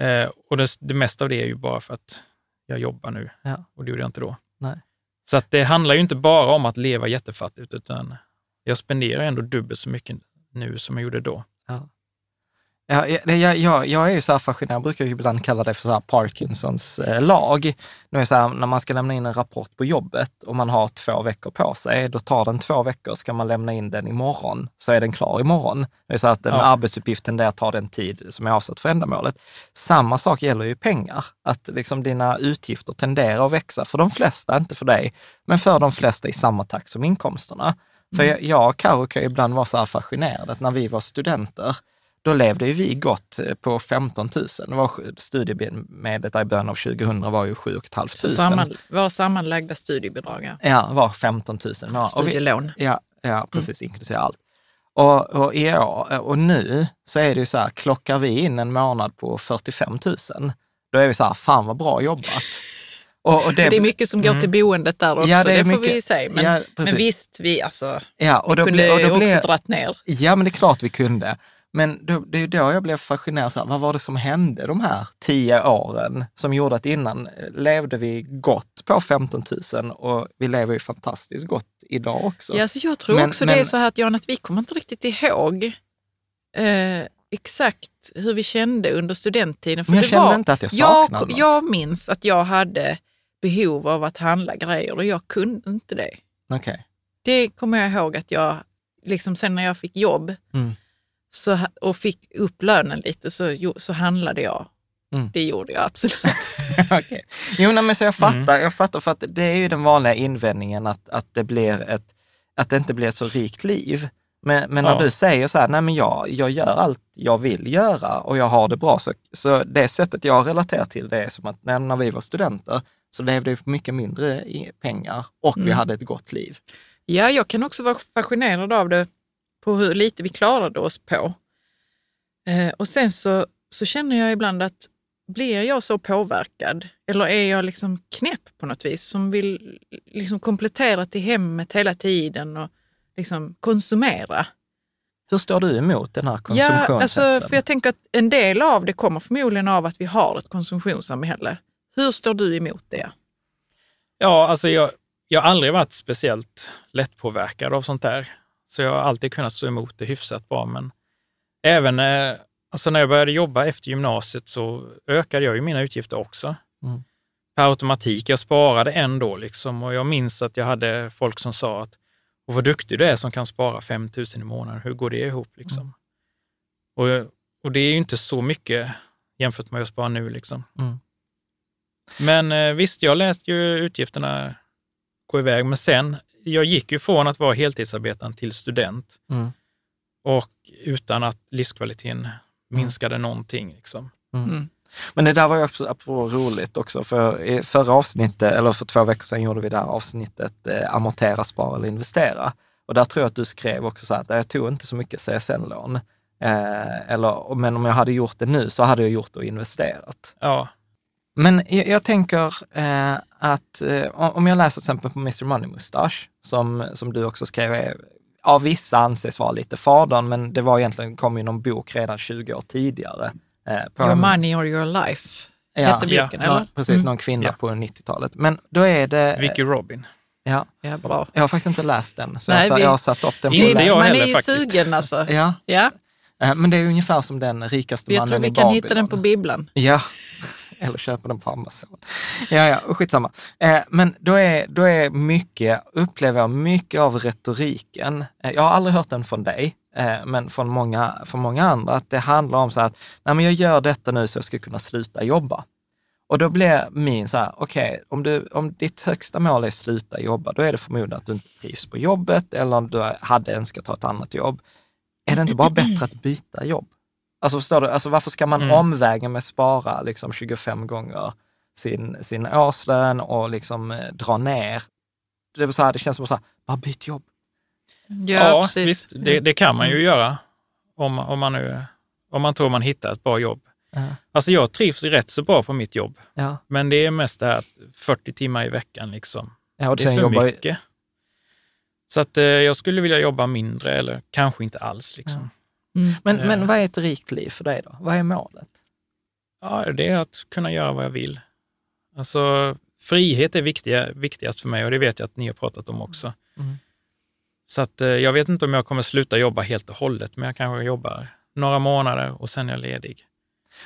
Speaker 3: Eh, och det, det mesta av det är ju bara för att jag jobbar nu
Speaker 2: Ja.
Speaker 3: och det gjorde jag inte då.
Speaker 2: Nej.
Speaker 3: Så att det handlar ju inte bara om att leva jättefattigt, utan jag spenderar ändå dubbelt så mycket nu som jag gjorde då.
Speaker 2: Ja, jag, jag, jag är ju så här fascinerad, jag brukar ju ibland kalla det för så Parkinsons eh, lag. Nu är så här, när man ska lämna in en rapport på jobbet och man har två veckor på sig, då tar den två veckor. Ska man lämna in den imorgon så är den klar imorgon. Det är så att den
Speaker 3: Ja.
Speaker 2: arbetsuppgiften där tar den tid som är avsatt för ändamålet. Samma sak gäller ju pengar, att liksom dina utgifter tenderar att växa för de flesta, inte för dig, men för de flesta i samma takt som inkomsterna. För jag, jag och Karo kan ibland vara så här fascinerade att när vi var studenter, då levde ju vi gott eh, på 15 000. Det var Studiemedlet i början av 2000 var ju 7 500.
Speaker 4: Så samman, våra sammanlagda studiebidrag, ja.
Speaker 2: Ja, var 15 000. Ja, och vi,
Speaker 4: studielån.
Speaker 2: ja, ja precis, inklusive allt. Och, och, i år, och nu så är det ju så här, klockar vi in en månad på 45 000, då är vi så här, fan vad bra jobbat. Och, och
Speaker 4: Det, är mycket som går till boendet där också,
Speaker 2: Ja, det
Speaker 4: det,
Speaker 2: är
Speaker 4: får vi
Speaker 2: mycket-
Speaker 4: ju säga. Men,
Speaker 2: Ja,
Speaker 4: men visst, vi alltså,
Speaker 2: ja, och då
Speaker 4: kunde
Speaker 2: blir- och
Speaker 4: också ner.
Speaker 2: Ja, men det är klart vi kunde. Men då, det är då jag blev fascinerad. Så här, vad var det som hände de här tio åren som gjorde att innan eh, levde vi gott på 15 000 och vi lever ju fantastiskt gott idag också.
Speaker 4: Ja, så jag tror
Speaker 2: Men-
Speaker 4: också det är
Speaker 2: men-
Speaker 4: så här att Jan, att vi kommer inte riktigt ihåg eh, exakt hur vi kände under studenttiden. För
Speaker 2: Men jag
Speaker 4: det
Speaker 2: kände
Speaker 4: var,
Speaker 2: inte att jag saknade något.
Speaker 4: jag, jag minns att jag hade behov av att handla grejer och jag kunde inte det.
Speaker 2: Okej.
Speaker 4: Det kommer jag ihåg att jag, liksom sen när jag fick jobb
Speaker 2: Mm.
Speaker 4: Så, och fick upp lönen lite så, så handlade jag.
Speaker 2: Mm.
Speaker 4: Det gjorde jag absolut.
Speaker 2: Okej. Jo, nej, men så jag fattar, jag fattar, för att det är ju den vanliga invändningen att, att, det, blir ett, att det inte blir ett så rikt liv. Men, men när
Speaker 3: Ja.
Speaker 2: du säger så här, nej men jag, jag gör allt jag vill göra och jag har det bra, så, så det sättet jag relaterar till det är som att när, när vi var studenter så levde vi på mycket mindre pengar och vi
Speaker 4: Mm.
Speaker 2: hade ett gott liv.
Speaker 4: Ja, jag kan också vara fascinerad av det, på hur lite vi klarade oss på. Eh, och sen så, så känner jag ibland att blir jag så påverkad eller är jag liksom knäpp på något vis som vill liksom komplettera till hemmet hela tiden och liksom konsumera?
Speaker 2: Hur står du emot den här
Speaker 4: Ja,
Speaker 2: konsumtionshetsen?
Speaker 4: alltså, för jag tänker att en del av det kommer förmodligen av att vi har ett konsumtionssamhälle. Hur står du emot det?
Speaker 3: Ja, alltså jag, jag har aldrig varit speciellt lättpåverkad av sånt där. Så jag har alltid kunnat stå emot det hyfsat bra. Men även eh, alltså när jag började jobba efter gymnasiet så ökade jag ju mina utgifter också.
Speaker 2: Mm.
Speaker 3: Per automatik. Jag sparade ändå liksom och jag minns att jag hade folk som sa att och vad duktig du är som kan spara 5 000 i månaden. Hur går det ihop? Liksom? Och, och det är ju inte så mycket jämfört med vad jag sparar nu. Liksom.
Speaker 2: Mm.
Speaker 3: Men eh, visst, jag läste ju utgifterna gå iväg, men sen, jag gick ju från att vara heltidsarbetande till student
Speaker 2: Mm.
Speaker 3: och utan att livskvaliteten minskade någonting. Liksom.
Speaker 4: Mm.
Speaker 2: Men det där var ju också apropå roligt också, för i förra avsnittet, eller för två veckor sedan gjorde vi det här avsnittet eh, amortera, spara eller investera. Och där tror jag att du skrev också så här att jag tog inte så mycket CSN-lån. Eh, eller, men om jag hade gjort det nu så hade jag gjort det och investerat.
Speaker 3: Ja,
Speaker 2: Men jag, jag tänker eh, att eh, om jag läser till exempel på Mr Money Mustache, som, som du också skrev, är, av vissa anses vara lite fadern, men det var egentligen, kom ju någon bok redan 20 år tidigare. Eh, på
Speaker 4: Your
Speaker 2: en-
Speaker 4: money or your life, hette boken,
Speaker 3: ja,
Speaker 4: eller?
Speaker 2: Precis,
Speaker 4: Mm.
Speaker 2: någon kvinna
Speaker 3: Ja.
Speaker 2: på 90-talet. Men då är det...
Speaker 3: Vicky Robin.
Speaker 2: Ja,
Speaker 4: Ja, bra.
Speaker 2: jag har faktiskt inte läst den, så
Speaker 4: Nej,
Speaker 2: jag,
Speaker 4: vi-
Speaker 2: jag har satt upp den på
Speaker 3: Inte jag
Speaker 4: Man
Speaker 3: heller
Speaker 4: är ju
Speaker 3: faktiskt.
Speaker 4: sugen alltså.
Speaker 2: Ja,
Speaker 4: Ja,
Speaker 2: eh, men det är ungefär som den rikaste
Speaker 4: jag
Speaker 2: mannen
Speaker 4: tror vi
Speaker 2: i
Speaker 4: kan
Speaker 2: Babylon.
Speaker 4: hitta den på bibblan.
Speaker 2: Ja, eller köpa den på Amazon. Ja, ja, och skitsamma. Eh, men då är, då är mycket, upplever jag, mycket av retoriken, eh, jag har aldrig hört den från dig, eh, men från många, från många andra, att det handlar om så här att, nej men jag gör detta nu så jag ska kunna sluta jobba. Och då blir min så här, okej, om, du, om ditt högsta mål är att sluta jobba, då är det förmodligen att du inte trivs på jobbet eller om du hade önskat ta ett annat jobb. Är det inte bara bättre att byta jobb? Alltså förstår du, alltså varför ska man
Speaker 3: Mm.
Speaker 2: omvägen med spara liksom 25 gånger sin, sin årslön och liksom eh, dra ner? Det, är så här, det känns som så här, bara byt jobb.
Speaker 3: Ja,
Speaker 4: precis.
Speaker 3: visst, det, det kan man ju göra om, om, man nu, om man tror man hittar ett bra jobb.
Speaker 2: Ja.
Speaker 3: Alltså jag trivs rätt så bra på mitt jobb,
Speaker 2: Ja,
Speaker 3: men det är mest det här att 40 timmar i veckan. Liksom.
Speaker 2: ja
Speaker 3: Det är för
Speaker 2: jobbar,
Speaker 3: mycket. Så att eh, jag skulle vilja jobba mindre eller kanske inte alls. Liksom.
Speaker 4: Mm.
Speaker 2: men,
Speaker 3: Eh.
Speaker 2: men vad är ett rikt liv för dig då? Vad är målet?
Speaker 3: Ja, det är att kunna göra vad jag vill. Alltså, frihet är viktiga, viktigast för mig och det vet jag att ni har pratat om också.
Speaker 2: Mm.
Speaker 3: Så att, eh, jag vet inte om jag kommer sluta jobba helt och hållet, men jag kanske jobbar några månader och sen är jag ledig.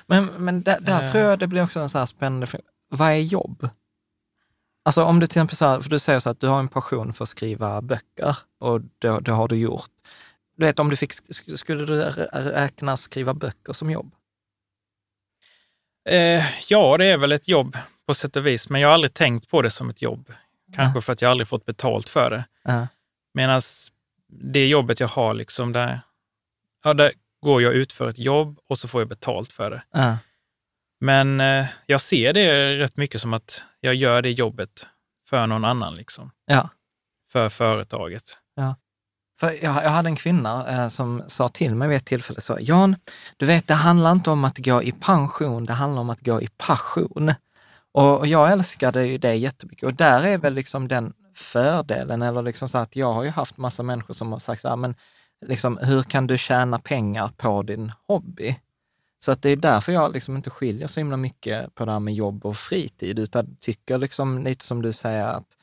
Speaker 2: Men, men där, där
Speaker 3: Eh.
Speaker 2: tror jag det blir också en så här spännande fråga. Vad är jobb? Alltså om du till exempel så här, för du säger så att du har en passion för att skriva böcker och det, det har du gjort. Du vet, om du fick, sk- skulle du rä- räkna skriva böcker som jobb?
Speaker 3: Eh, ja, det är väl ett jobb på sätt och vis, men jag har aldrig tänkt på det som ett jobb. Kanske för att jag aldrig fått betalt för det.
Speaker 2: Ja.
Speaker 3: Medan det jobbet jag har, liksom där, ja, där går jag ut för ett jobb och så får jag betalt för det.
Speaker 2: Ja.
Speaker 3: Men eh, jag ser det rätt mycket som att jag gör det jobbet för någon annan, liksom.
Speaker 2: ja.
Speaker 3: för företaget.
Speaker 2: För jag, jag hade en kvinna eh, som sa till mig vid ett tillfälle så, Jan, du vet det handlar inte om att gå i pension, det handlar om att gå i passion. Och, och jag älskade ju det jättemycket och där är väl liksom den fördelen, eller liksom så att jag har ju haft massa människor som har sagt så här, men liksom, hur kan du tjäna pengar på din hobby? Så att det är därför jag liksom inte skiljer så himla mycket på det här med jobb och fritid, utan tycker liksom lite som du säger att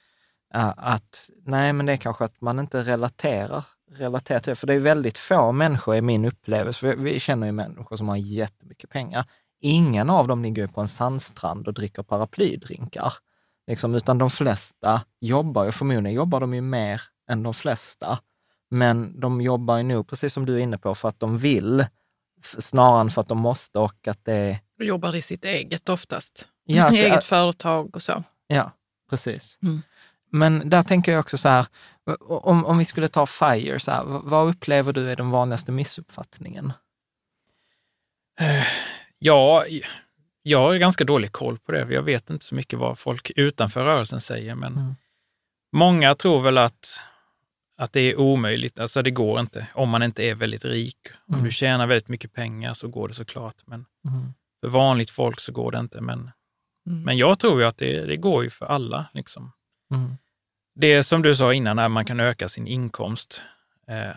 Speaker 2: att nej, men det är kanske att man inte relaterar, relaterar till det. För det är väldigt få människor i min upplevelse, vi, vi känner ju människor som har jättemycket pengar. Ingen av dem ligger på en sandstrand och dricker paraplydrinkar. Liksom, utan de flesta jobbar ju, förmodligen jobbar de ju mer än de flesta. Men de jobbar ju nog, precis som du är inne på, för att de vill, snarare än för att de måste och att det.
Speaker 4: Och jobbar i sitt eget oftast.
Speaker 2: Ja, det
Speaker 4: eget
Speaker 2: är-
Speaker 4: företag och så.
Speaker 2: Ja, precis.
Speaker 4: Mm.
Speaker 2: Men där tänker jag också så här, om, om vi skulle ta FIRE, så här, vad- upplever du är den vanligaste missuppfattningen?
Speaker 3: Ja, jag har ganska dålig koll på det. Jag vet inte så mycket vad folk utanför rörelsen säger, men
Speaker 2: Mm.
Speaker 3: många tror väl att, att det är omöjligt. Alltså det går inte om man inte är väldigt rik. Om
Speaker 2: Mm.
Speaker 3: du tjänar väldigt mycket pengar så går det såklart, men
Speaker 2: Mm.
Speaker 3: för vanligt folk så går det inte. Men,
Speaker 4: Mm.
Speaker 3: men jag tror ju att det, det går ju för alla. Liksom.
Speaker 2: Mm.
Speaker 3: Det som du sa innan, när man kan öka sin inkomst. Eh,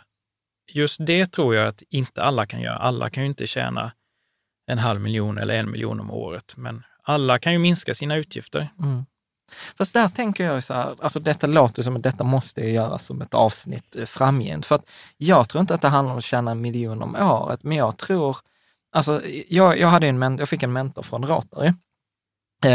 Speaker 3: just det tror jag att inte alla kan göra. Alla kan ju inte tjäna en halv miljon eller en miljon om året, men alla kan ju minska sina utgifter.
Speaker 2: Mm. Fast där tänker jag så här, alltså detta låter som att detta måste ju göras som ett avsnitt eh, framgent. För att jag tror inte att det handlar om att tjäna en miljon om året, men jag tror, alltså jag, jag, hade en, jag fick en mentor från Rotary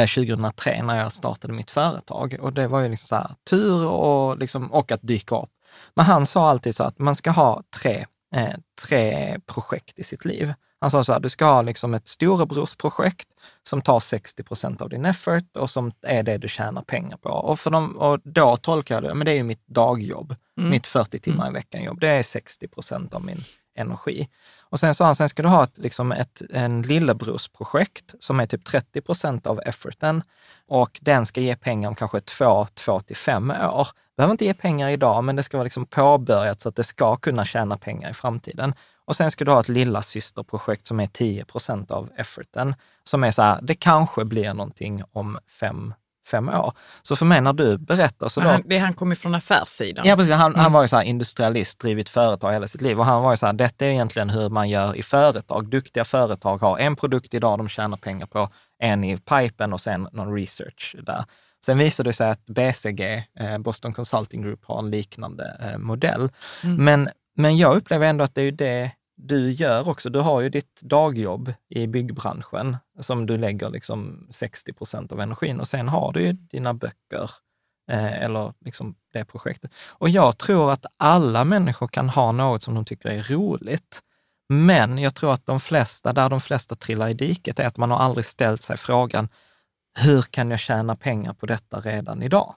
Speaker 2: 2003 när jag startade mitt företag och det var ju liksom så här, tur och, liksom, och att dyka upp. Men han sa alltid så att man ska ha tre, eh, tre projekt i sitt liv. Han sa så här, du ska ha liksom ett storebrorsprojekt som tar 60 procent av din effort och som är det du tjänar pengar på. Och, för dem, och då tolkar jag det, men det är ju mitt dagjobb,
Speaker 4: Mm.
Speaker 2: mitt 40 timmar i veckan jobb. Det är 60 procent av min energi. Och sen sa han, sen ska du ha ett, liksom ett en lillebrorsprojekt som är typ 30 procent av efforten och den ska ge pengar om kanske två, två till fem år. Behöver inte ge pengar idag, men det ska vara liksom påbörjat så att det ska kunna tjäna pengar i framtiden. Och sen ska du ha ett lilla systerprojekt som är 10 procent av efforten, som är så här, det kanske blir någonting om fem, fem år. Så för mig när du berättar så då...
Speaker 4: han, det han kommer från affärssidan.
Speaker 2: Ja, precis. Han,
Speaker 4: Mm.
Speaker 2: han var ju så industrialist, drivit företag hela sitt liv och han var ju så här, detta är egentligen hur man gör i företag. Duktiga företag har en produkt idag de tjänar pengar på, en i pipen och sen någon research där. Sen visade det sig att BCG, eh, Boston Consulting Group, har en liknande eh, modell.
Speaker 4: Mm.
Speaker 2: Men, men jag upplever ändå att det är ju det du gör också. Du har ju ditt dagjobb i byggbranschen som du lägger liksom 60 procent av energin och sen har du ju dina böcker eh, eller liksom det projektet. Och jag tror att alla människor kan ha något som de tycker är roligt. Men jag tror att de flesta, där de flesta trillar i diket, är att man har aldrig ställt sig frågan, hur kan jag tjäna pengar på detta redan idag?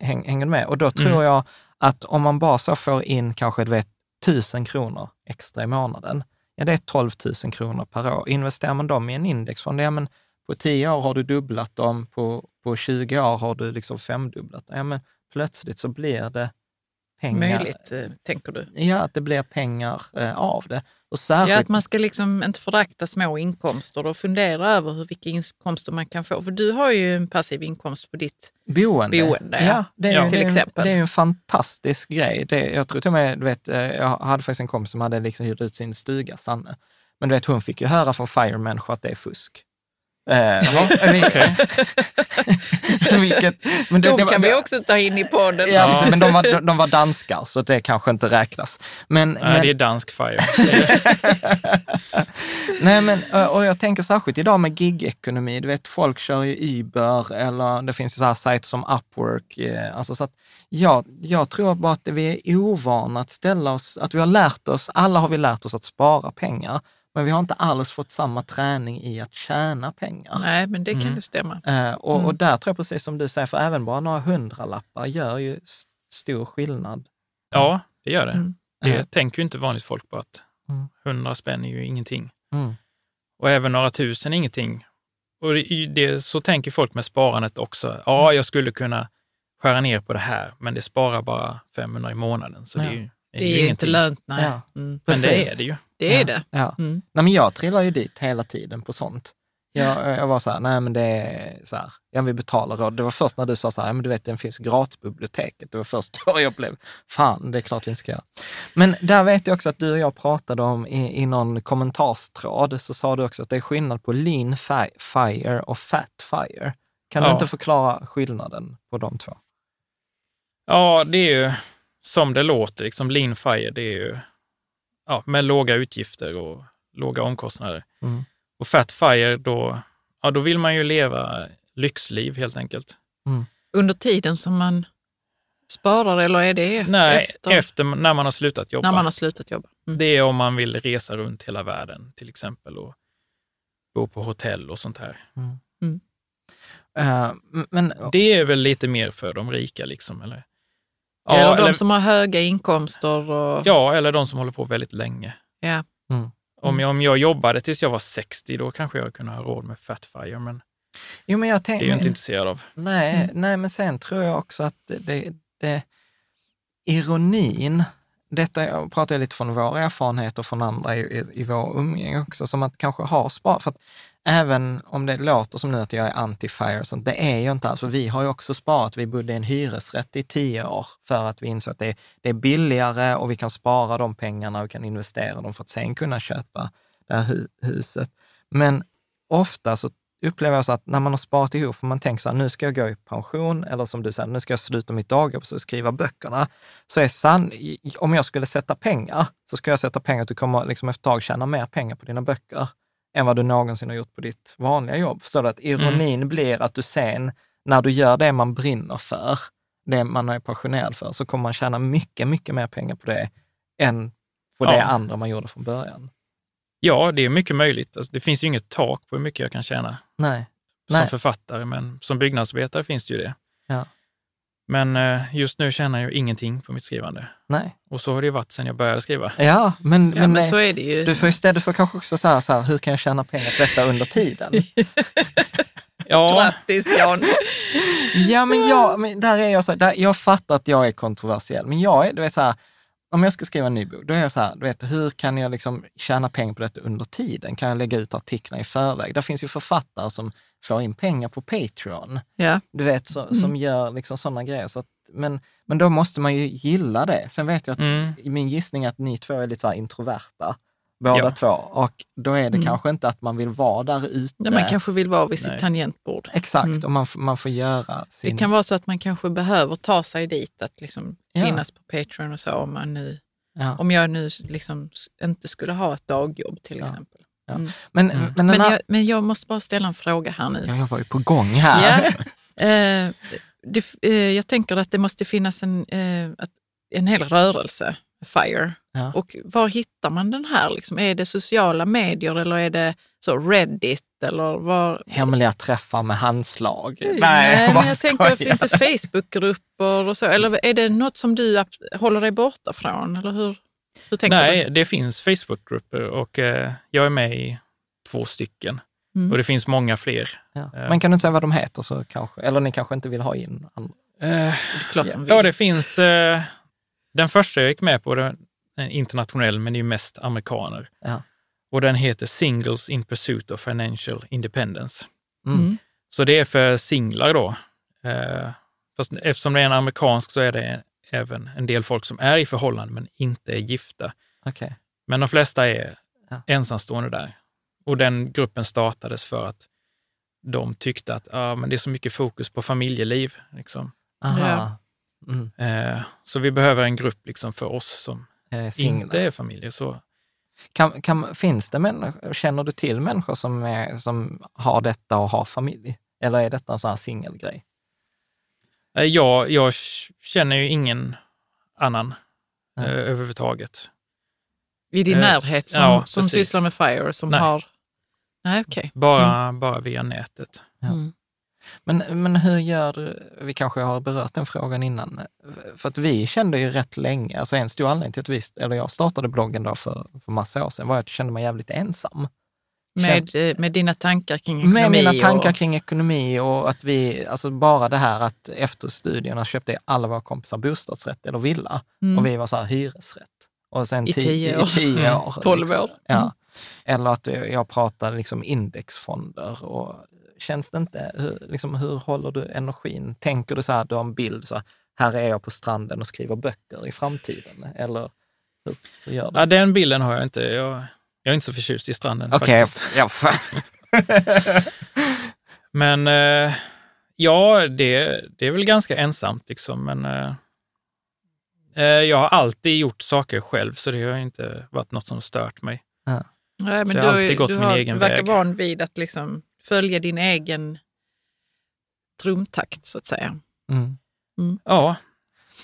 Speaker 2: Häng, hänger du med? Och då tror
Speaker 3: Mm.
Speaker 2: jag att om man bara så får in kanske du vet, tusen kronor extra i månaden, ja det är 12 000 kronor per år. Investerar man dem i en indexfond, ja men på 10 år har du dubblat dem, på, på 20 år har du liksom femdubblat dem. Ja men plötsligt så blir det pengar.
Speaker 4: Möjligt, eh, tänker du.
Speaker 2: Ja, att det blir pengar eh, av det. Och
Speaker 4: Ja,
Speaker 2: särskilt,
Speaker 4: att man ska liksom inte förakta små inkomster och fundera över hur, vilka inkomster man kan få. För du har ju en passiv inkomst på ditt
Speaker 2: boende.
Speaker 4: boende,
Speaker 2: ja, det är,
Speaker 3: Ja.
Speaker 4: Till
Speaker 2: det är,
Speaker 4: exempel.
Speaker 2: Det är en fantastisk grej. Det, jag tror till och med, du vet, eh, jag hade faktiskt en kompis som hade liksom hyrt ut sin stuga, Sanne. Men du vet, hon fick ju höra från Fire-människor att det är fusk. Eh, vilket, vilket, men
Speaker 4: De
Speaker 2: det var-
Speaker 4: kan vi också ta in i podden.
Speaker 2: Ja, precis, men de var, de, de var danskar, så det kanske inte räknas. Men,
Speaker 3: Nej,
Speaker 2: men,
Speaker 3: det är dansk Fire.
Speaker 2: nej, men, eh, och jag tänker särskilt idag med gigekonomi, du vet folk kör ju Uber eller det finns ju så här sajter som Upwork. eh, Alltså så att jag, jag tror bara att vi är ovana att ställa oss, att vi har lärt oss, alla har vi lärt oss att spara pengar, men vi har inte alls fått samma träning i att tjäna pengar.
Speaker 4: Nej, men det kan
Speaker 3: Mm.
Speaker 4: ju stämma.
Speaker 2: Eh, och,
Speaker 4: Mm.
Speaker 2: och där tror jag precis som du säger, för även bara några hundralappar gör ju stor skillnad.
Speaker 3: Ja, det gör det.
Speaker 4: Mm.
Speaker 3: Det
Speaker 2: Ja.
Speaker 3: tänker ju inte vanligt folk på att
Speaker 2: Mm.
Speaker 3: 100 spänn är ju ingenting.
Speaker 2: Mm.
Speaker 3: Och även några tusen är ingenting. Och det, det, så tänker folk med sparandet också. Ja, jag skulle kunna skära ner på det här, men det sparar bara 500 i månaden. Så det är ju, det är
Speaker 4: Det är ju inte lönt. Nej.
Speaker 2: Ja.
Speaker 4: Mm.
Speaker 3: Men det är det ju.
Speaker 4: Det är
Speaker 2: Ja.
Speaker 4: det.
Speaker 2: Ja.
Speaker 4: Mm.
Speaker 2: Nej, men jag trillar ju dit hela tiden på sånt. Jag, jag var så här, nej men det är så här, jag vill betala råd. Det var först när du sa så här, ja, men du vet den finns gratisbiblioteket. Det var först då jag blev, fan det är klart vi inte ska göra. Men där vet jag också att du och jag pratade om i, i någon kommentarstråd, så sa du också att det är skillnad på lean fi- fire och fat fire. Kan du
Speaker 3: Ja.
Speaker 2: inte förklara skillnaden på de två?
Speaker 3: Ja, det är ju som det låter, liksom lean fire, det är ju ja, med låga utgifter och låga omkostnader.
Speaker 2: Mm.
Speaker 3: Och fat fire, då, ja, då vill man ju leva lyxliv helt enkelt.
Speaker 4: Under tiden som man sparar eller är det
Speaker 3: Nej,
Speaker 4: efter,
Speaker 3: efter, när man har slutat jobba.
Speaker 4: när man har slutat jobba? Mm.
Speaker 3: Det är om man vill resa runt hela världen till exempel och bo på hotell och sånt här.
Speaker 2: Eh, men,
Speaker 3: Det är väl lite mer för de rika liksom, eller?
Speaker 4: Eller de
Speaker 3: eller,
Speaker 4: som har höga inkomster. Och,
Speaker 3: ja, eller de som håller på väldigt länge.
Speaker 4: Ja.
Speaker 3: Om, jag, om jag jobbade tills jag var 60, då kanske jag kunde ha råd med Fatfire, men
Speaker 2: jo, men jag
Speaker 3: det är jag inte intresserad av.
Speaker 2: Nej,
Speaker 4: Mm.
Speaker 2: nej, men sen tror jag också att det, det, ironin, detta jag pratar jag lite från våra erfarenheter från andra i, i, i vår umgänge också, som att kanske ha sparat. För att även om det låter som nu att jag är anti-fire, och sånt, det är jag inte alls. För vi har ju också sparat, vi bodde i en hyresrätt i tio år för att vi insåg att det, det är billigare och vi kan spara de pengarna och kan investera dem för att sen kunna köpa det här hu- huset. Men ofta så upplever jag så att när man har sparat ihop, för man tänker så här, nu ska jag gå i pension, eller som du säger, nu ska jag sluta mitt dagjobb och skriva böckerna, så är sann, om jag skulle sätta pengar, så ska jag sätta pengar att du kommer liksom efter ett tag tjäna mer pengar på dina böcker än vad du någonsin har gjort på ditt vanliga jobb. Förstår du? Att ironin blir att du sen, när du gör det man brinner för, det man är passionerad för, så kommer man tjäna mycket, mycket mer pengar på det än på det
Speaker 3: Ja.
Speaker 2: andra man gjorde från början.
Speaker 3: Ja, det är mycket möjligt. Alltså, det finns ju inget tak på hur mycket jag kan tjäna
Speaker 2: Nej.
Speaker 3: som
Speaker 2: Nej.
Speaker 3: författare, men som byggnadsarbetare finns det ju det.
Speaker 2: Ja.
Speaker 3: Men eh, just nu tjänar jag ingenting på mitt skrivande.
Speaker 2: Nej.
Speaker 3: Och så har det ju varit sedan jag började skriva.
Speaker 2: Ja, men,
Speaker 4: Ja, men
Speaker 2: nej.
Speaker 4: så är det ju.
Speaker 2: Du får istället för kanske också så här, så här, hur kan jag tjäna pengar på detta under tiden?
Speaker 3: Ja,
Speaker 4: Grattis Jan!
Speaker 2: ja, men jag, men där är jag så här, där, jag fattar att jag är kontroversiell, men jag är, du vet så här, om jag ska skriva en ny bok, då är jag så här, du vet, hur kan jag liksom tjäna pengar på detta under tiden? Kan jag lägga ut artiklar i förväg? Det finns ju författare som får in pengar på Patreon,
Speaker 4: Ja.
Speaker 2: du vet, så,
Speaker 4: Mm.
Speaker 2: som gör liksom sådana grejer. Så att, men, men då måste man ju gilla det. Sen vet jag att
Speaker 3: Mm.
Speaker 2: min gissning är att ni två är lite så introverta, båda
Speaker 3: Ja.
Speaker 2: två. Och då är det
Speaker 4: Mm.
Speaker 2: kanske inte att man vill vara där ute.
Speaker 4: Ja, man kanske vill vara vid sitt
Speaker 3: Nej.
Speaker 4: tangentbord.
Speaker 2: Exakt,
Speaker 4: Mm.
Speaker 2: och man, man får göra sin...
Speaker 4: Det kan vara så att man kanske behöver ta sig dit, att liksom
Speaker 2: Ja.
Speaker 4: finnas på Patreon och så. Om, man nu,
Speaker 2: ja.
Speaker 4: om jag nu liksom inte skulle ha ett dagjobb till exempel.
Speaker 2: Ja.
Speaker 4: Mm.
Speaker 2: Men,
Speaker 3: Mm.
Speaker 2: men,
Speaker 4: Men, jag, men jag måste bara ställa en fråga här nu.
Speaker 2: Ja, jag var ju på gång här.
Speaker 4: Ja. Eh, det, eh, jag tänker att det måste finnas en, eh, en hel rörelse, FIRE.
Speaker 2: Ja.
Speaker 4: Och var hittar man den här? Liksom? Är det sociala medier eller är det så Reddit? Eller var...
Speaker 2: Hemliga träffar med handslag.
Speaker 4: Nej,
Speaker 2: vad
Speaker 4: men jag tänker,
Speaker 2: skojar.
Speaker 4: finns det Facebookgrupper och så? Eller är det något som du håller dig borta från? Eller hur, tänker
Speaker 3: nej,
Speaker 4: du?
Speaker 3: det finns Facebookgrupper och eh, jag är med i två stycken.
Speaker 4: Mm.
Speaker 3: Och det finns många fler.
Speaker 2: Ja.
Speaker 3: Ja.
Speaker 2: Men kan du inte säga vad de heter så kanske, eller ni kanske inte vill ha in andra?
Speaker 3: Eh,
Speaker 4: de vill.
Speaker 3: ja, det finns... Eh, den första jag gick med på, den är internationell, men det är mest amerikaner.
Speaker 2: Ja.
Speaker 3: Och den heter Singles in Pursuit of Financial Independence.
Speaker 2: Mm.
Speaker 4: Mm.
Speaker 3: Så det är för singlar då. Eh, fast eftersom det är en amerikansk så är det även en del folk som är i förhållande men inte är gifta.
Speaker 2: Okej.
Speaker 3: Men de flesta är
Speaker 2: Ja.
Speaker 3: ensamstående där. Och den gruppen startades för att de tyckte att ah, men det är så mycket fokus på familjeliv. Liksom.
Speaker 2: Aha.
Speaker 4: Ja.
Speaker 2: Mm.
Speaker 3: Eh, så vi behöver en grupp liksom, för oss som
Speaker 2: singlar.
Speaker 3: inte är familjer. Så,
Speaker 2: Kan, kan, finns det människor, känner du till människor som, är, som har detta och har familj? Eller är detta en sån här singelgrej?
Speaker 3: Eh, jag, jag känner ju ingen annan eh, överhuvudtaget.
Speaker 4: I din
Speaker 3: Eh,
Speaker 4: närhet som,
Speaker 3: ja,
Speaker 4: som sysslar med FIRE som
Speaker 3: Nej.
Speaker 4: har... Nej, okej.
Speaker 3: Bara, bara via nätet.
Speaker 2: Ja.
Speaker 4: Mm.
Speaker 2: Men, men hur gör du, vi kanske har berört den frågan innan, för att vi kände ju rätt länge, alltså en stor anledning till att vi, eller jag startade bloggen då för, för massa år sedan, var att jag kände mig jävligt ensam.
Speaker 4: Med, eh, med dina tankar kring ekonomi?
Speaker 2: Med mina tankar
Speaker 4: och,
Speaker 2: kring ekonomi och att vi, alltså bara det här att efter studierna köpte alla våra kompisar bostadsrätt eller villa
Speaker 4: Mm.
Speaker 2: och vi var så här hyresrätt. Och sen
Speaker 4: I
Speaker 2: ti-
Speaker 4: tio år.
Speaker 2: I tio
Speaker 3: Mm.
Speaker 2: år.
Speaker 4: Tolv
Speaker 2: liksom.
Speaker 4: år.
Speaker 2: Ja.
Speaker 4: Mm.
Speaker 2: Eller att jag pratade liksom indexfonder. Och känns det inte, hur, liksom, hur håller du energin? Tänker du så här, du har en bild, så här, här är jag på stranden och skriver böcker i framtiden? Eller hur, hur gör du?
Speaker 3: Ja, den bilden har jag inte. Jag, jag är inte så förtjust i stranden
Speaker 2: Okej,
Speaker 3: faktiskt.
Speaker 2: ja.
Speaker 3: Men eh, ja, det, det är väl ganska ensamt liksom. Men eh, eh, jag har alltid gjort saker själv, så det har inte varit något som stört mig.
Speaker 4: Nej, men
Speaker 3: Så
Speaker 4: du,
Speaker 3: jag har alltid
Speaker 4: du,
Speaker 3: gått
Speaker 4: du
Speaker 3: min
Speaker 4: har,
Speaker 3: egen
Speaker 4: du verkar
Speaker 3: väg.
Speaker 4: van vid att liksom följa din egen trumtakt, så att säga.
Speaker 2: Mm.
Speaker 3: Ja.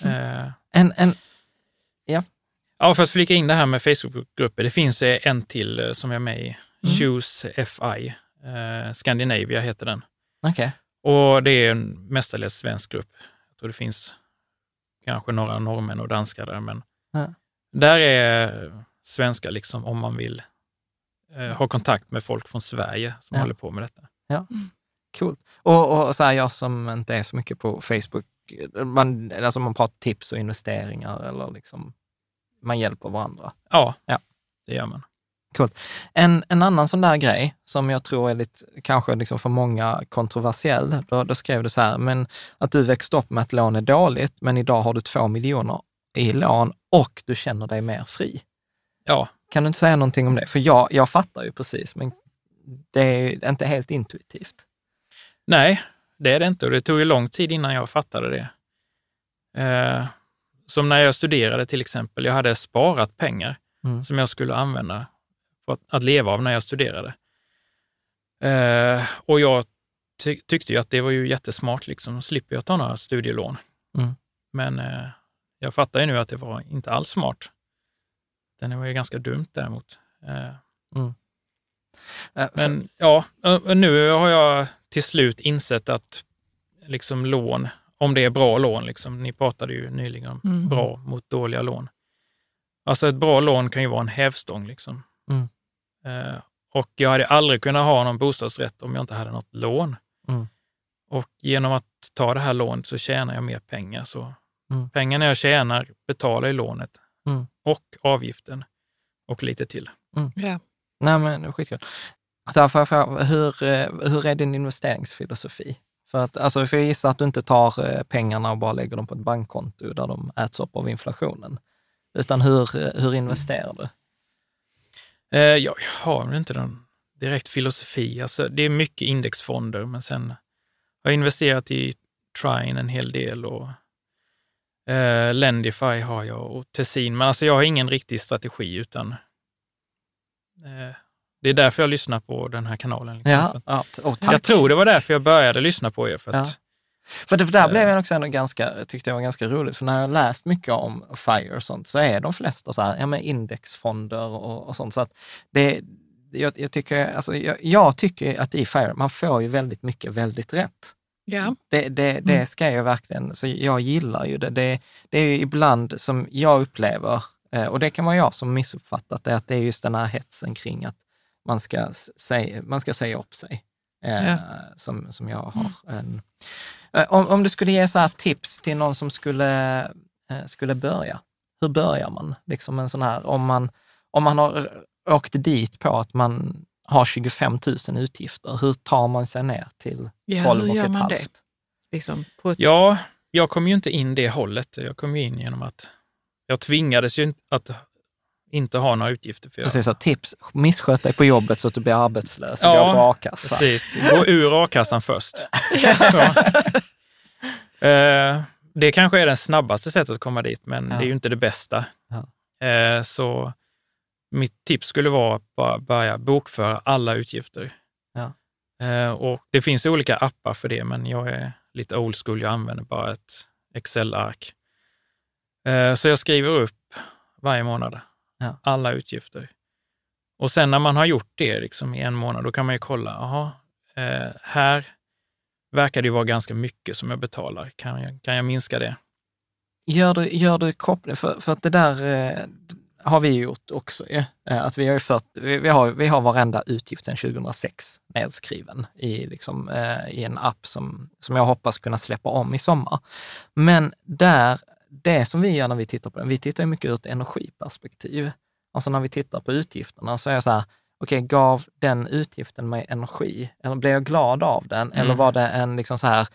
Speaker 3: Eh,
Speaker 2: En, en,
Speaker 3: ja, för att flika in det här med Facebookgrupper. Det finns eh, en till eh, som jag är med i.
Speaker 4: Mm.
Speaker 3: Choose FI. Eh, Scandinavia heter den.
Speaker 2: okej.
Speaker 3: Och det är en mestadels svensk grupp. Jag tror det finns kanske några norrmän och danskar där, men
Speaker 2: Ja.
Speaker 3: där är svenska liksom om man vill eh, ha kontakt med folk från Sverige som
Speaker 2: Ja.
Speaker 3: håller på med detta.
Speaker 2: Coolt. Och, och så här, jag som inte är så mycket på Facebook, man, alltså man pratar tips och investeringar eller liksom, man hjälper varandra.
Speaker 3: Ja,
Speaker 2: Ja.
Speaker 3: det gör man.
Speaker 2: En, en annan sån där grej som jag tror är lite, kanske liksom för många kontroversiell, då, då skrev du så här, men att du växte upp med att lån är dåligt, men idag har du två miljoner i lån och du känner dig mer fri.
Speaker 3: Ja,
Speaker 2: Kan du inte säga någonting om det? För jag, jag fattar ju precis, men det är inte helt intuitivt.
Speaker 3: nej, det är det inte och det tog ju lång tid innan jag fattade det. Eh, som när jag studerade till exempel, jag hade sparat pengar
Speaker 2: Mm.
Speaker 3: som jag skulle använda för att, att leva av när jag studerade. Eh, och jag ty- tyckte ju att det var ju jättesmart, liksom. Slipper jag ta några studielån.
Speaker 2: Mm.
Speaker 3: Men eh, jag fattar ju nu att det var inte alls smart. Den var ju ganska dumt däremot. Eh,
Speaker 2: Eh, för-
Speaker 3: men ja, nu har jag till slut insett att liksom lån, om det är bra lån, liksom, ni pratade ju nyligen om
Speaker 4: Mm.
Speaker 3: bra mot dåliga lån. Alltså ett bra lån kan ju vara en hävstång. Liksom.
Speaker 2: Mm.
Speaker 3: Eh, och jag hade aldrig kunnat ha någon bostadsrätt om jag inte hade något lån.
Speaker 2: Mm.
Speaker 3: Och genom att ta det här lånet så tjänar jag mer pengar. Så
Speaker 2: Mm.
Speaker 3: pengarna jag tjänar betalar ju lånet
Speaker 2: Mm.
Speaker 3: och avgiften och lite till.
Speaker 4: Ja.
Speaker 2: Nej, men skitkul. Så här hur, eh, hur är din investeringsfilosofi? För att, alltså, för jag gissar att du inte tar eh, pengarna och bara lägger dem på ett bankkonto där de äts upp av inflationen. Utan hur, eh, hur investerar du?
Speaker 3: Eh, jag har inte någon direkt filosofi. Alltså, det är mycket indexfonder, men sen har jag investerat i Trine en hel del och eh, Lendify har jag och Tessin. Men alltså, jag har ingen riktig strategi, utan eh, det är därför jag lyssnar på den här kanalen. Liksom.
Speaker 2: Ja, ja tack.
Speaker 3: Jag tror det var därför jag började lyssna på er. För att,
Speaker 2: Ja. För det för där
Speaker 3: Eh.
Speaker 2: blev jag också ändå ganska, tyckte jag var ganska roligt, för när jag har läst mycket om FIRE och sånt, så är de flesta så här, ja men indexfonder och, och sånt. Så att det, jag, jag, tycker, alltså, jag, jag tycker att i FIRE, man får ju väldigt mycket väldigt rätt.
Speaker 4: Ja.
Speaker 2: Det, det, det
Speaker 4: Mm.
Speaker 2: ska jag verkligen, så jag gillar ju det. Det, det är ju ibland som jag upplever, eh, och det kan vara jag som missuppfattat det, att det är just den här hetsen kring att man ska, säga, man ska säga upp sig. Eh,
Speaker 4: Ja.
Speaker 2: som, som jag har. En, eh, om, om du skulle ge så här tips till någon som skulle, eh, skulle börja, hur börjar man? Liksom en sån här, om man, om man har åkt dit på att man har 25 000 utgifter, hur tar man sig ner till
Speaker 4: Ja,
Speaker 2: 12
Speaker 4: hur
Speaker 2: och ett halvt?
Speaker 4: Liksom på ett,
Speaker 3: Ja, jag kom ju inte in det hållet. Jag kom ju in genom att jag tvingades ju att inte ha några utgifter för.
Speaker 2: Precis, så tips, missköt dig på jobbet så att du blir arbetslös och
Speaker 3: Ja,
Speaker 2: går a-kassa.
Speaker 3: Precis, gå ur a-kassan först. Eh, det kanske är det snabbaste sättet att komma dit, men
Speaker 2: Ja.
Speaker 3: det är ju inte det bästa.
Speaker 2: Ja.
Speaker 3: Eh, så mitt tips skulle vara att börja bokföra alla utgifter.
Speaker 2: Ja.
Speaker 3: Eh, och det finns olika appar för det, men jag är lite old school. Jag använder bara ett Excel-ark. Eh, så jag skriver upp varje månad
Speaker 2: Ja.
Speaker 3: alla utgifter. Och sen när man har gjort det liksom i en månad, då kan man ju kolla, jaha, eh, här verkar det ju vara ganska mycket som jag betalar. Kan jag, kan jag minska det?
Speaker 2: Gör du, gör du koppling, för, för att det där eh, har vi gjort också. Ja. Eh, Att vi, har fört, vi, vi, har, vi har varenda utgift sedan 2006 nedskriven i, liksom, eh, i en app som, som jag hoppas kunna släppa om i sommar. Men där, det som vi gör när vi tittar på den, vi tittar mycket ur ett energiperspektiv. Alltså när vi tittar på utgifterna så är jag så här, okej, gav den utgiften mig energi? Eller blev jag glad av den? Eller
Speaker 3: Mm.
Speaker 2: var det en liksom så här,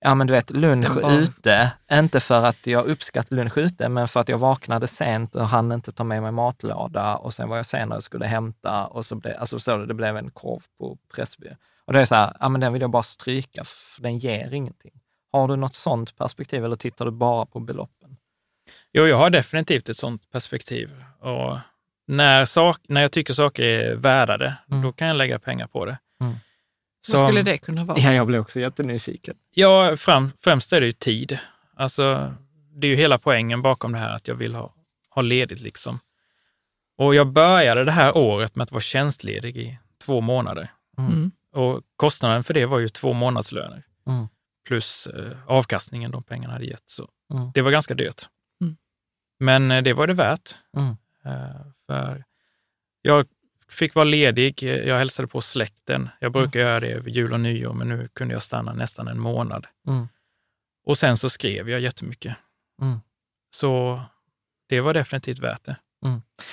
Speaker 2: ja men du vet, lunch
Speaker 4: var-
Speaker 2: ute, inte för att jag uppskattar lunch ute, men för att jag vaknade sent och hann inte ta med mig matlåda och sen var jag senare och skulle hämta och så blev, alltså så det blev en korv på Pressby. Och det är så här, ja men den vill jag bara stryka, för den ger ingenting. Har du något sånt perspektiv eller tittar du bara på beloppen?
Speaker 3: Jo, jag har definitivt ett sånt perspektiv. Och när, sak, när jag tycker saker är värda det,
Speaker 2: Mm.
Speaker 3: då kan jag lägga pengar på det.
Speaker 2: Mm.
Speaker 4: Vad skulle det kunna vara?
Speaker 2: Ja, jag blev också jättenyfiken.
Speaker 3: Ja, fram, främst är det ju tid. Alltså, det är ju hela poängen bakom det här, att jag vill ha, ha ledigt liksom. Och jag började det här året med att vara tjänstledig i två månader.
Speaker 4: Mm.
Speaker 3: Och kostnaden för det var ju två månadslöner.
Speaker 2: Mm.
Speaker 3: Plus eh, avkastningen de pengarna hade gett. Så
Speaker 2: Mm.
Speaker 3: det var ganska dyrt.
Speaker 4: Mm.
Speaker 3: Men eh, det var det värt.
Speaker 2: Mm.
Speaker 3: Eh, för jag fick vara ledig, jag hälsade på släkten. Jag brukar göra det över jul och nyår, men nu kunde jag stanna nästan en månad.
Speaker 2: Mm.
Speaker 3: Och sen så skrev jag jättemycket.
Speaker 2: Mm.
Speaker 3: Så det var definitivt värt det.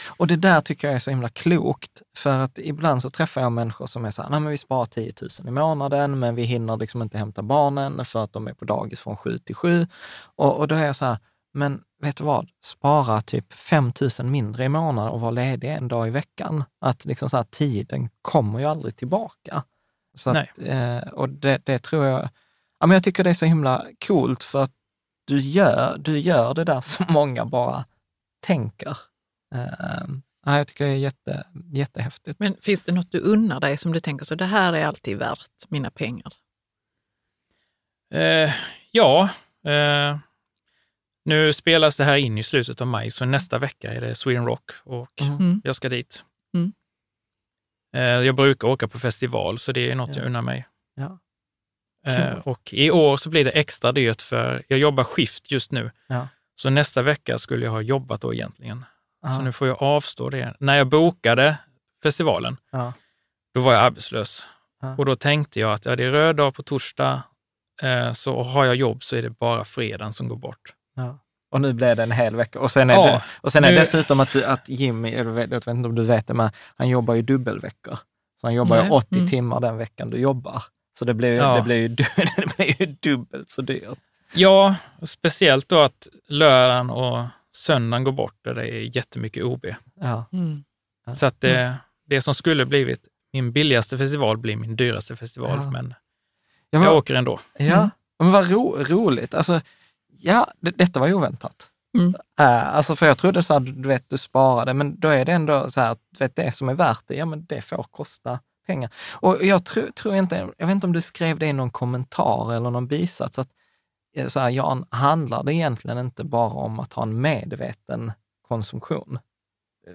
Speaker 2: Och det där tycker jag är så himla klokt, för att ibland så träffar jag människor som är så här, nej men vi sparar 10 000 i månaden, men vi hinner liksom inte hämta barnen för att de är på dagis från 7 till 7. Och, och då är jag så här, men vet du vad, spara typ 5 000 mindre i månaden och vara ledig en dag i veckan. Att liksom så här, tiden kommer ju aldrig tillbaka. Så att, eh, och det, det tror jag, ja, men jag tycker det är så himla coolt för att du gör, du gör det där som många bara tänker. Uh, ja, jag tycker det är jätte, jättehäftigt.
Speaker 4: Men finns det något du unnar dig som du tänker så det här är alltid värt mina pengar?
Speaker 3: Eh, ja, eh, nu spelas det här in i slutet av maj, så nästa vecka är det Sweden Rock och
Speaker 2: Mm.
Speaker 4: Mm.
Speaker 3: jag ska dit.
Speaker 4: Mm.
Speaker 3: Eh, jag brukar åka på festival, så det är något
Speaker 2: Ja.
Speaker 3: jag unnar mig.
Speaker 2: Ja.
Speaker 3: Eh, och i år så blir det extra dyrt för jag jobbar skift just nu.
Speaker 2: Ja.
Speaker 3: Så nästa vecka skulle jag ha jobbat då egentligen. Så nu får jag avstå det. När jag bokade festivalen, då var jag arbetslös. Och då tänkte jag att ja, det är röd dag på torsdag, eh, så har jag jobb så är det bara fredagen som går bort.
Speaker 2: Och nu blev det en hel vecka. Och sen är,
Speaker 3: Ja,
Speaker 2: det, och sen är
Speaker 3: nu-
Speaker 2: dessutom att, du, att Jimmy, jag vet, inte om du vet det, men han jobbar ju dubbelveckor. Så han jobbar ju
Speaker 4: Nej.
Speaker 2: 80
Speaker 4: Mm.
Speaker 2: timmar den veckan du jobbar. Så det blir, ju-
Speaker 3: Ja.
Speaker 2: det blir, ju, det blir ju dubbelt så dyrt.
Speaker 3: Ja, speciellt då att lördagen och söndagen går bort där det är jättemycket OB.
Speaker 2: Ja.
Speaker 4: Mm.
Speaker 3: Så att det, det som skulle blivit min billigaste festival blir min dyraste festival,
Speaker 2: Ja.
Speaker 3: men
Speaker 2: Ja, men,
Speaker 3: jag åker ändå.
Speaker 2: ja. men vad ro, roligt. Alltså, ja, det, detta var ju oväntat.
Speaker 4: Mm.
Speaker 2: Uh, alltså för jag trodde så här, du vet, du sparade, men då är det ändå så här, att du vet, det som är värt det, ja men det får kosta pengar. Och jag tror, tror inte, jag vet inte om du skrev det i någon kommentar eller någon bisats, att så här, Jan, handlar det egentligen inte bara om att ha en medveten konsumtion?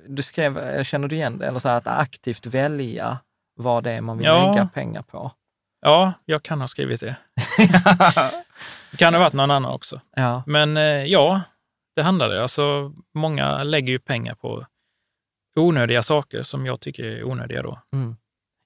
Speaker 2: Du skrev, eh, känner du igen det? Eller så här, att aktivt välja vad det är man vill
Speaker 3: Ja.
Speaker 2: lägga pengar på.
Speaker 3: Ja, jag kan ha skrivit det. Det kan ha varit någon annan också.
Speaker 2: ja.
Speaker 3: Men eh, ja, det handlar det. Alltså, många lägger ju pengar på onödiga saker som jag tycker är onödiga då.
Speaker 2: Mm.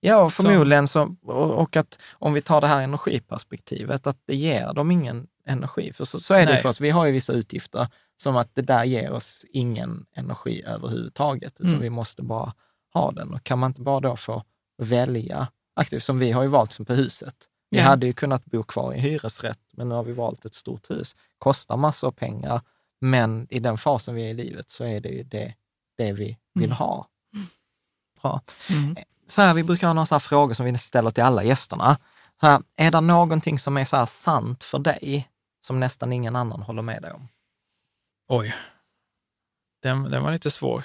Speaker 2: Ja, och förmodligen så, och, och att om vi tar det här energiperspektivet, att det ger dem ingen energi. För så, så är det
Speaker 3: Nej.
Speaker 2: för oss. Vi har ju vissa utgifter som att det där ger oss ingen energi överhuvudtaget, utan
Speaker 4: Mm.
Speaker 2: vi måste bara ha den. Och kan man inte bara då få välja aktivt, som vi har ju valt som på huset. Vi
Speaker 4: Ja.
Speaker 2: hade ju kunnat bo kvar i hyresrätt, men nu har vi valt ett stort hus. Kostar massor av pengar, men i den fasen vi är i livet så är det ju det det vi vill
Speaker 4: Mm.
Speaker 2: ha. Bra.
Speaker 4: Mm.
Speaker 2: Så här, vi brukar ha några frågor som vi ställer till alla gästerna. Så här, är det någonting som är så sant för dig som nästan ingen annan håller med dig om?
Speaker 3: Oj. Den, den var lite svår.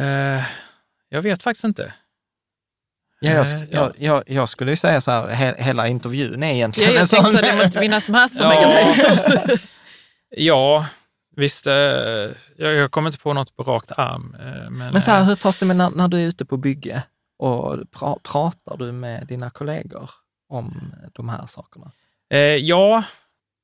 Speaker 3: Eh, jag vet faktiskt inte.
Speaker 2: Ja, jag,
Speaker 3: Eh,
Speaker 2: jag, jag, jag skulle ju säga så här, he, hela intervjun är egentligen
Speaker 4: Ja, jag
Speaker 2: en sån-
Speaker 4: så, det måste finnas massor med
Speaker 3: Ja.
Speaker 4: grejer.
Speaker 3: Ja, visst. Eh, jag, jag kommer inte på något på rakt arm. Eh, men
Speaker 2: Men så här, hur tas det med när, när du är ute på bygge och pra, pratar du med dina kollegor om de här sakerna?
Speaker 3: Eh, ja,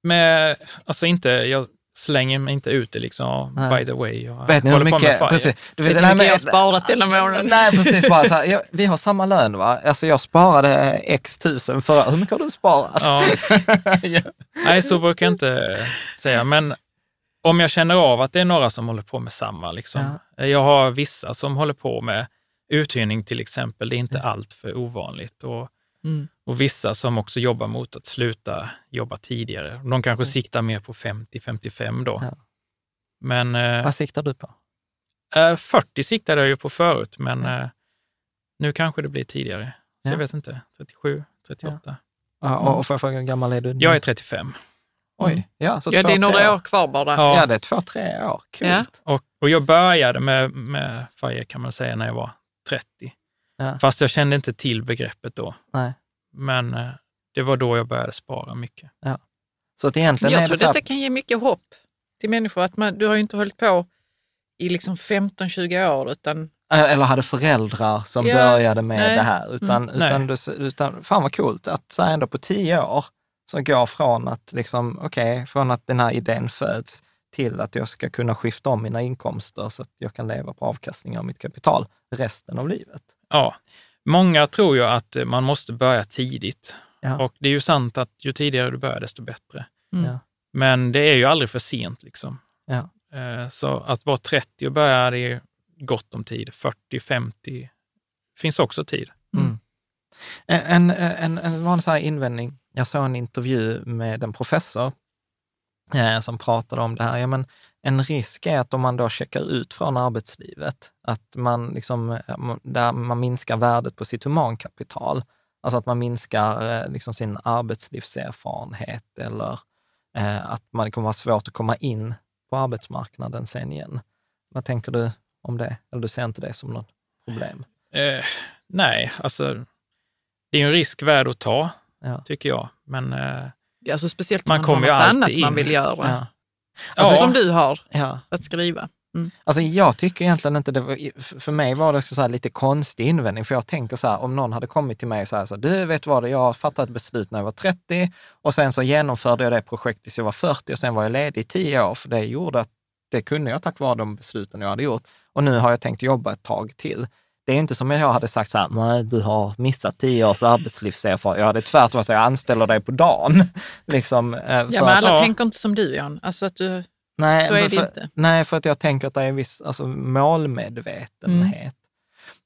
Speaker 3: med, alltså inte, jag slänger mig inte ut det liksom,
Speaker 2: Nej.
Speaker 3: by the way. Jag
Speaker 2: Vet ni hur mycket... Precis, du
Speaker 4: Vet du
Speaker 2: nej, men-
Speaker 4: jag sparat denna månaden?
Speaker 2: Nej, precis. Bara så här, jag, vi har samma lön, va? Alltså jag sparade x tusen förra... Hur mycket har du sparat?
Speaker 3: Ja.
Speaker 2: Ja.
Speaker 3: Nej, så brukar jag inte säga. Men om jag känner av att det är några som håller på med samma. Liksom. Jag har vissa som håller på med uthyrning till exempel. Det är inte allt för ovanligt. Och,
Speaker 4: Mm.
Speaker 3: och vissa som också jobbar mot att sluta jobba tidigare. De kanske siktar mer på 50-55 då.
Speaker 2: Ja.
Speaker 3: Men eh,
Speaker 2: Vad siktar du på?
Speaker 3: eh, 40 siktade jag ju på förut, men eh, nu kanske det blir tidigare. Så
Speaker 2: Ja.
Speaker 3: jag vet inte, 37, 38.
Speaker 2: Ja, och, och får jag fråga hur gammal är du? nu?
Speaker 3: Jag är 35.
Speaker 2: Oj, ja, så
Speaker 4: Ja,
Speaker 2: två,
Speaker 4: det är några år kvar bara.
Speaker 3: Ja.
Speaker 2: Ja, det är två, tre år. Coolt.
Speaker 4: Ja.
Speaker 3: Och, och jag började med, med FIRE kan man säga när jag var 30.
Speaker 2: Ja.
Speaker 3: Fast jag kände inte till begreppet då.
Speaker 2: Nej.
Speaker 3: Men eh, det var då jag började spara mycket.
Speaker 2: Så att egentligen
Speaker 4: jag tror
Speaker 2: det så här,
Speaker 4: detta kan ge mycket hopp till människor. Att man, du har ju inte hållit på i liksom 15-20 år, utan
Speaker 2: eller hade föräldrar som
Speaker 4: Ja,
Speaker 2: började med
Speaker 4: nej.
Speaker 2: det här. Utan,
Speaker 3: Mm,
Speaker 2: utan, du, utan fan vad coolt att så ändå på tio år så går från att, liksom, okej, från att den här idén föds till att jag ska kunna skifta om mina inkomster så att jag kan leva på avkastning av mitt kapital resten av livet.
Speaker 3: Ja, många tror ju att eh, man måste börja tidigt.
Speaker 2: Ja.
Speaker 3: Och det är ju sant att ju tidigare du börjar, desto bättre.
Speaker 4: Mm.
Speaker 3: Men det är ju aldrig för sent. liksom.
Speaker 2: Ja.
Speaker 3: Eh, Så att vara 30 och börja, det är gott om tid. 40, 50 finns också tid.
Speaker 2: Mm. En, en, en vanlig så här invändning, jag såg en intervju med en professor eh, som pratade om det här. Ja, men en risk är att om man då checkar ut från arbetslivet, att man, liksom, man- där man minskar värdet på sitt humankapital. Alltså att man minskar eh, liksom sin arbetslivserfarenhet eller eh, att man kommer vara svårt att komma in på arbetsmarknaden sen igen. Vad tänker du om det? Eller du ser inte det som något problem?
Speaker 3: Eh, nej, alltså det är en risk värd att ta,
Speaker 2: Ja.
Speaker 3: tycker jag. Men eh,
Speaker 4: alltså speciellt om
Speaker 3: Man
Speaker 4: man,
Speaker 3: kommer
Speaker 4: har
Speaker 3: ju
Speaker 4: något
Speaker 3: alltid
Speaker 4: annat man
Speaker 3: in.
Speaker 4: vill göra.
Speaker 2: Ja.
Speaker 4: Alltså
Speaker 3: ja,
Speaker 4: som du har
Speaker 2: Ja.
Speaker 4: att skriva.
Speaker 2: Alltså jag tycker egentligen inte det var, för mig var det så här lite konstig invändning, för jag tänker så här, om någon hade kommit till mig och så här, så, du vet vad, jag fattade ett beslut när jag var 30 och sen så genomförde jag det projektet tills jag var 40 och sen var jag ledig i 10 år, för det gjorde att det kunde jag tack vare de besluten jag hade gjort. Och nu har jag tänkt jobba ett tag till. Det är inte som om jag hade sagt så här, nej du har missat 10 års arbetslivserfarenhet. Jag hade tvärtom sagt, jag anställer dig på dagen. liksom, eh,
Speaker 4: Ja,
Speaker 2: för
Speaker 4: men
Speaker 2: att-
Speaker 4: alla
Speaker 3: ja.
Speaker 4: tänker inte som du, Jan. Alltså att du,
Speaker 2: Nej,
Speaker 4: Så är det
Speaker 2: för,
Speaker 4: inte.
Speaker 2: Nej, för att jag tänker att det är en viss alltså, målmedvetenhet.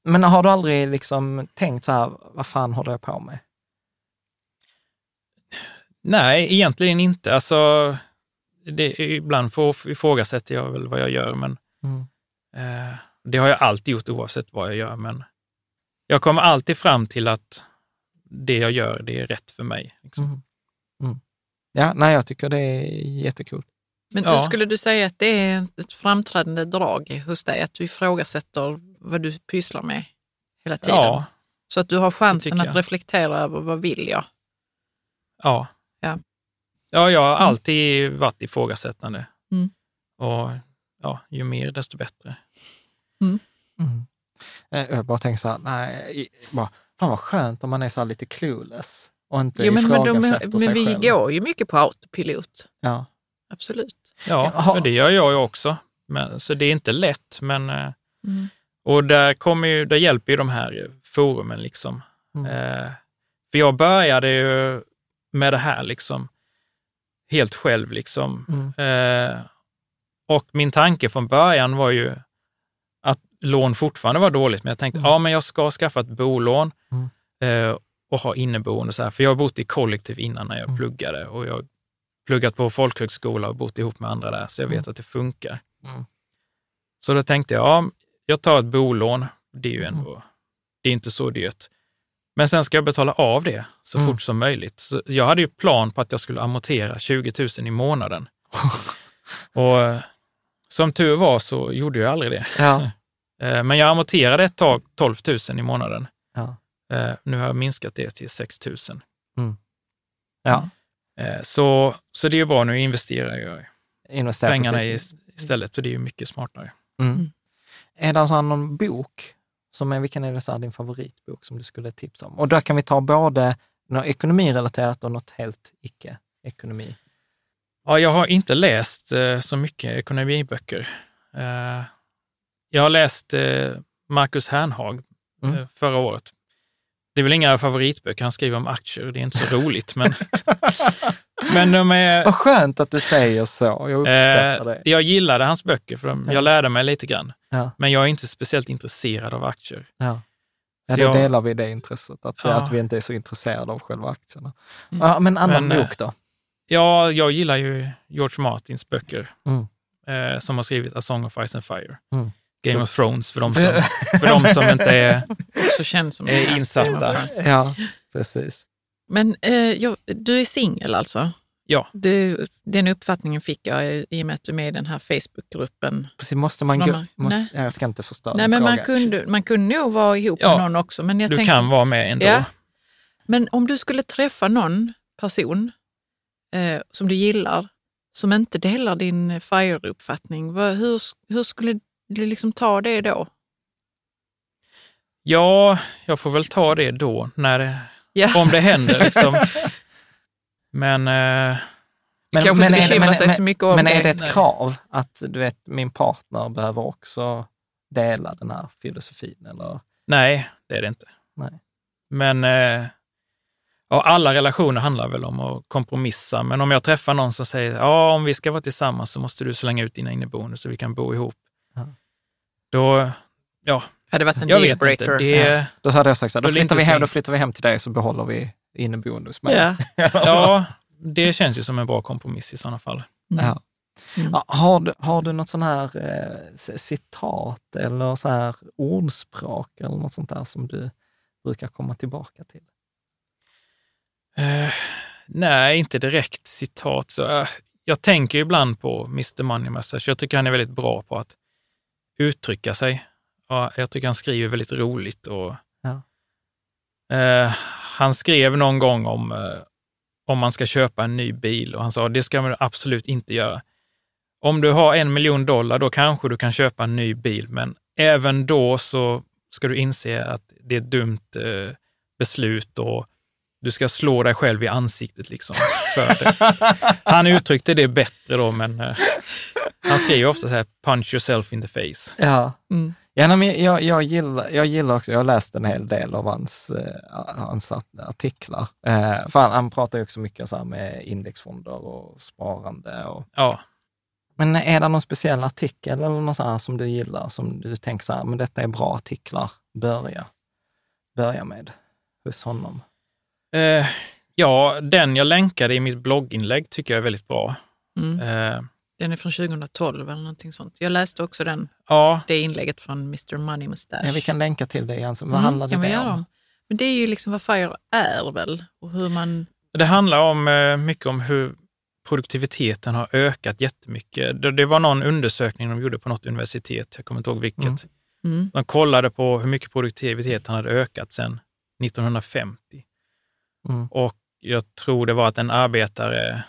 Speaker 2: Men har du aldrig liksom tänkt så här, vad fan håller jag på med?
Speaker 3: nej, egentligen inte. Alltså, det, ibland får, ifrågasätter jag väl vad jag gör, men
Speaker 2: Mm.
Speaker 3: eh, det har jag alltid gjort oavsett vad jag gör. Men jag kommer alltid fram till att det jag gör, det är rätt för mig. Liksom.
Speaker 2: Mm. Mm. Ja, nej, jag tycker det är jättekul.
Speaker 4: men
Speaker 3: Ja.
Speaker 4: skulle du säga att det är ett framträdande drag hos dig, att du ifrågasätter vad du pysslar med hela tiden?
Speaker 3: Ja,
Speaker 4: Så att du har chansen att reflektera över vad vill jag?
Speaker 3: ja.
Speaker 4: Ja.
Speaker 3: Ja, jag har
Speaker 4: Mm.
Speaker 3: alltid varit ifrågasättande.
Speaker 4: Mm.
Speaker 3: Och ja, ju mer desto bättre.
Speaker 2: Mm. Eh, Jag bara tänker så här, nej, bara, fan vad skönt om man är så här lite clueless och inte
Speaker 4: Jo, men, men, de,
Speaker 2: ifrågasätter sig
Speaker 4: men vi
Speaker 2: själv.
Speaker 4: går ju mycket på autopilot.
Speaker 2: Ja.
Speaker 4: Absolut.
Speaker 3: Ja,
Speaker 2: Jaha.
Speaker 3: men det gör jag ju också. Men, så det är inte lätt, men eh,
Speaker 4: Mm.
Speaker 3: och där, kommer ju, där hjälper ju de här forumen. Liksom.
Speaker 2: Mm.
Speaker 3: Eh, för jag började ju med det här liksom, helt själv. Liksom.
Speaker 2: Mm.
Speaker 3: Eh, och min tanke från början var ju lån fortfarande var dåligt, men jag tänkte
Speaker 2: Mm.
Speaker 3: ja, men jag ska skaffa ett bolån
Speaker 2: Mm.
Speaker 3: eh, och ha inneboende. Så här. För jag har bott i kollektiv innan när jag
Speaker 2: Mm.
Speaker 3: pluggade och jag har pluggat på folkhögskola och bott ihop med andra där, så jag vet
Speaker 2: Mm.
Speaker 3: att det funkar.
Speaker 2: Mm.
Speaker 3: Så då tänkte jag, ja, jag tar ett bolån. Det är ju ändå, det är inte så dyrt. Men sen ska jag betala av det så
Speaker 2: Mm.
Speaker 3: fort som möjligt. Så jag hade ju plan på att jag skulle amortera 20 000 i månaden. Och eh, som tur var så gjorde jag aldrig det.
Speaker 2: Ja.
Speaker 3: Eh, Men jag amorterade ett tag 12 000 i månaden.
Speaker 2: Ja.
Speaker 3: Eh, Nu har jag minskat det till 6 000.
Speaker 2: ja.
Speaker 3: Eh, Så, så det är ju bra, nu investerar jag
Speaker 2: Investera
Speaker 3: pengarna i,
Speaker 2: precis.
Speaker 3: istället, så det är ju mycket smartare.
Speaker 2: Mm.
Speaker 4: Mm.
Speaker 2: Är det alltså någon bok, som är, vilken är det så här, din favoritbok som du skulle tipsa om? Och där kan vi ta både något ekonomirelaterat och något helt icke-ekonomi.
Speaker 3: Ja, jag har inte läst så mycket ekonomiböcker. Jag har läst eh, Marcus Hernhag
Speaker 2: Mm.
Speaker 3: eh, förra året. Det är väl inga favoritböcker, han skriver om aktier, det är inte så roligt, men, men de är...
Speaker 2: Vad skönt att du säger så, jag uppskattar
Speaker 3: Eh,
Speaker 2: det.
Speaker 3: jag gillade hans böcker, för de,
Speaker 2: Ja.
Speaker 3: jag lärde mig lite grann.
Speaker 2: Ja.
Speaker 3: Men jag är inte speciellt intresserad av aktier.
Speaker 2: Ja. Ja, då
Speaker 3: jag-
Speaker 2: delar vi det intresset, att,
Speaker 3: Ja.
Speaker 2: att vi inte är så intresserade av själva aktierna.
Speaker 4: Mm.
Speaker 2: Ja, men annan
Speaker 3: Men,
Speaker 2: bok då?
Speaker 3: Ja, jag gillar ju George Martins böcker,
Speaker 2: Mm.
Speaker 3: eh, som har skrivit A Song of Ice and Fire.
Speaker 2: Mm.
Speaker 3: Game of Thrones, för de som, för de som inte är...
Speaker 4: Också känns som
Speaker 3: Är insatta.
Speaker 2: Ja, precis.
Speaker 4: Men eh, jag, du är singel alltså?
Speaker 3: Ja.
Speaker 4: Du, den uppfattningen fick jag i och med att du är med i den här Facebookgruppen.
Speaker 2: precis. Måste man.
Speaker 4: Mar-
Speaker 2: Måste,
Speaker 4: Nej.
Speaker 2: ja, jag ska inte förstöra
Speaker 4: Nej, men man
Speaker 2: fråga.
Speaker 4: kunde, man kunde nog vara ihop
Speaker 3: Ja,
Speaker 4: med någon också. Men, jag
Speaker 3: Du
Speaker 4: tänker,
Speaker 3: kan vara med ändå.
Speaker 4: Ja. men om du skulle träffa någon person eh, som du gillar, som inte delar din FIRE-uppfattning, vad- hur, hur skulle du liksom ta det då?
Speaker 3: Ja, jag får väl ta det då, när det,
Speaker 4: Ja.
Speaker 3: om det händer. Liksom. Men eh,
Speaker 4: Du kanske inte
Speaker 2: är det-
Speaker 4: bekymrat dig
Speaker 2: men-
Speaker 4: så mycket om
Speaker 2: Men är
Speaker 4: det.
Speaker 2: det ett
Speaker 3: Nej.
Speaker 2: krav att du vet, min partner behöver också dela den här filosofin? Eller?
Speaker 3: nej, det är det inte.
Speaker 2: Nej.
Speaker 3: Men eh, ja, alla relationer handlar väl om att kompromissa. Men om jag träffar någon som säger, ja, om vi ska vara tillsammans så måste du slänga ut dina inneboende så vi kan bo ihop.
Speaker 2: Ja.
Speaker 3: Då, ja,
Speaker 4: Hade varit en
Speaker 3: jag vet
Speaker 4: dealbreaker.
Speaker 3: inte. Det,
Speaker 2: Då hade jag sagt så här, då flyttar, vi hem, då flyttar vi hem till dig så behåller vi inneboende hos mig.
Speaker 4: Ja.
Speaker 3: ja, det känns ju som en bra kompromiss i sådana fall.
Speaker 4: Mm.
Speaker 2: Ja.
Speaker 4: Mm.
Speaker 2: Ja, Har du, har du något sån här eh, citat eller så här ordspråk eller något sånt där som du brukar komma tillbaka till?
Speaker 3: Eh, nej, inte direkt citat. Så, eh, jag tänker ibland på Mr Money Mustache. Jag tycker han är väldigt bra på att uttrycka sig. Ja, jag tycker han skriver väldigt roligt. Och,
Speaker 2: Ja.
Speaker 3: eh, han skrev någon gång om eh, om man ska köpa en ny bil och han sa det ska man absolut inte göra. Om du har en miljon dollar, då kanske du kan köpa en ny bil, men även då så ska du inse att det är ett dumt eh, beslut och du ska slå dig själv i ansiktet liksom. Han uttryckte det bättre då, men eh, han skriver ofta så här, punch yourself in the face.
Speaker 2: Ja,
Speaker 4: Mm.
Speaker 2: ja men jag, jag, gillar, jag gillar också, jag har läst en hel del av hans, eh, hans artiklar. Eh, för han, han pratar ju också mycket så här med indexfonder och sparande. Och,
Speaker 3: Ja,
Speaker 2: men är det någon speciell artikel eller något så här som du gillar, som du tänker så här, men detta är bra artiklar, börja, börja med hos honom?
Speaker 3: eh, ja, den jag länkade i mitt blogginlägg tycker jag är väldigt bra.
Speaker 4: Mm.
Speaker 3: Eh,
Speaker 4: Den är från 2012 eller någonting sånt. Jag läste också den,
Speaker 3: ja,
Speaker 4: det inlägget från Mr Money Mustache.
Speaker 2: Ja, vi kan länka till det igen. Så Vad
Speaker 4: Mm, vi
Speaker 2: det
Speaker 4: göra
Speaker 2: om?
Speaker 4: Men det är ju liksom vad FIRE är väl och hur man...
Speaker 3: Det handlar om, eh, mycket om hur produktiviteten har ökat jättemycket. Det, det var någon undersökning de gjorde på något universitet, jag kommer inte ihåg vilket.
Speaker 2: Mm.
Speaker 4: Mm.
Speaker 3: De kollade på hur mycket produktiviteten hade ökat sedan 1950.
Speaker 2: Mm.
Speaker 3: Och jag tror det var att en arbetare,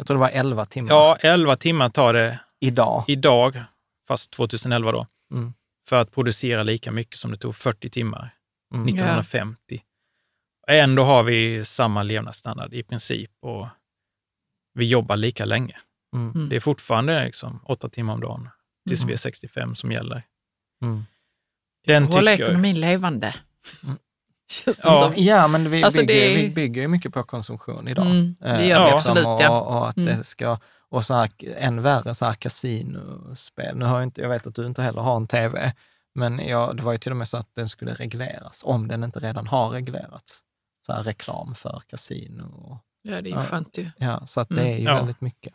Speaker 2: Jag tror det var 11 timmar
Speaker 3: ja, 11 timmar tar det
Speaker 2: idag.
Speaker 3: idag, fast 2011 då,
Speaker 2: Mm.
Speaker 3: för att producera lika mycket som det tog 40 timmar
Speaker 2: Mm.
Speaker 3: 1950. Ändå har vi samma levnadsstandard i princip och vi jobbar lika länge.
Speaker 2: Mm.
Speaker 4: Mm.
Speaker 3: Det är fortfarande liksom åtta timmar om dagen tills
Speaker 2: Mm.
Speaker 3: vi är 65 som gäller.
Speaker 2: Mm.
Speaker 3: Den
Speaker 4: Hålla
Speaker 3: tycker
Speaker 4: ekonomin levande.
Speaker 2: Mm.
Speaker 3: Ja.
Speaker 4: som.
Speaker 2: Ja, men vi,
Speaker 4: Alltså,
Speaker 2: bygger,
Speaker 4: det
Speaker 2: vi bygger ju mycket på konsumtion idag.
Speaker 4: Mm, det
Speaker 2: Eh,
Speaker 4: gör vi
Speaker 3: Ja.
Speaker 4: absolut.
Speaker 2: och,
Speaker 4: Ja.
Speaker 2: och att
Speaker 4: Mm.
Speaker 2: det ska, och så här, än värre så här kasinospel. Nu har jag, inte, jag vet att du inte heller har en tv, men jag, det var ju till och med så att den skulle regleras, om den inte redan har reglerats. Så här reklam för kasino. Och,
Speaker 4: Ja, det är ju
Speaker 2: Ja.
Speaker 4: skönt ju.
Speaker 2: ja, så att det
Speaker 4: Mm.
Speaker 2: är ju
Speaker 3: Ja.
Speaker 2: väldigt mycket.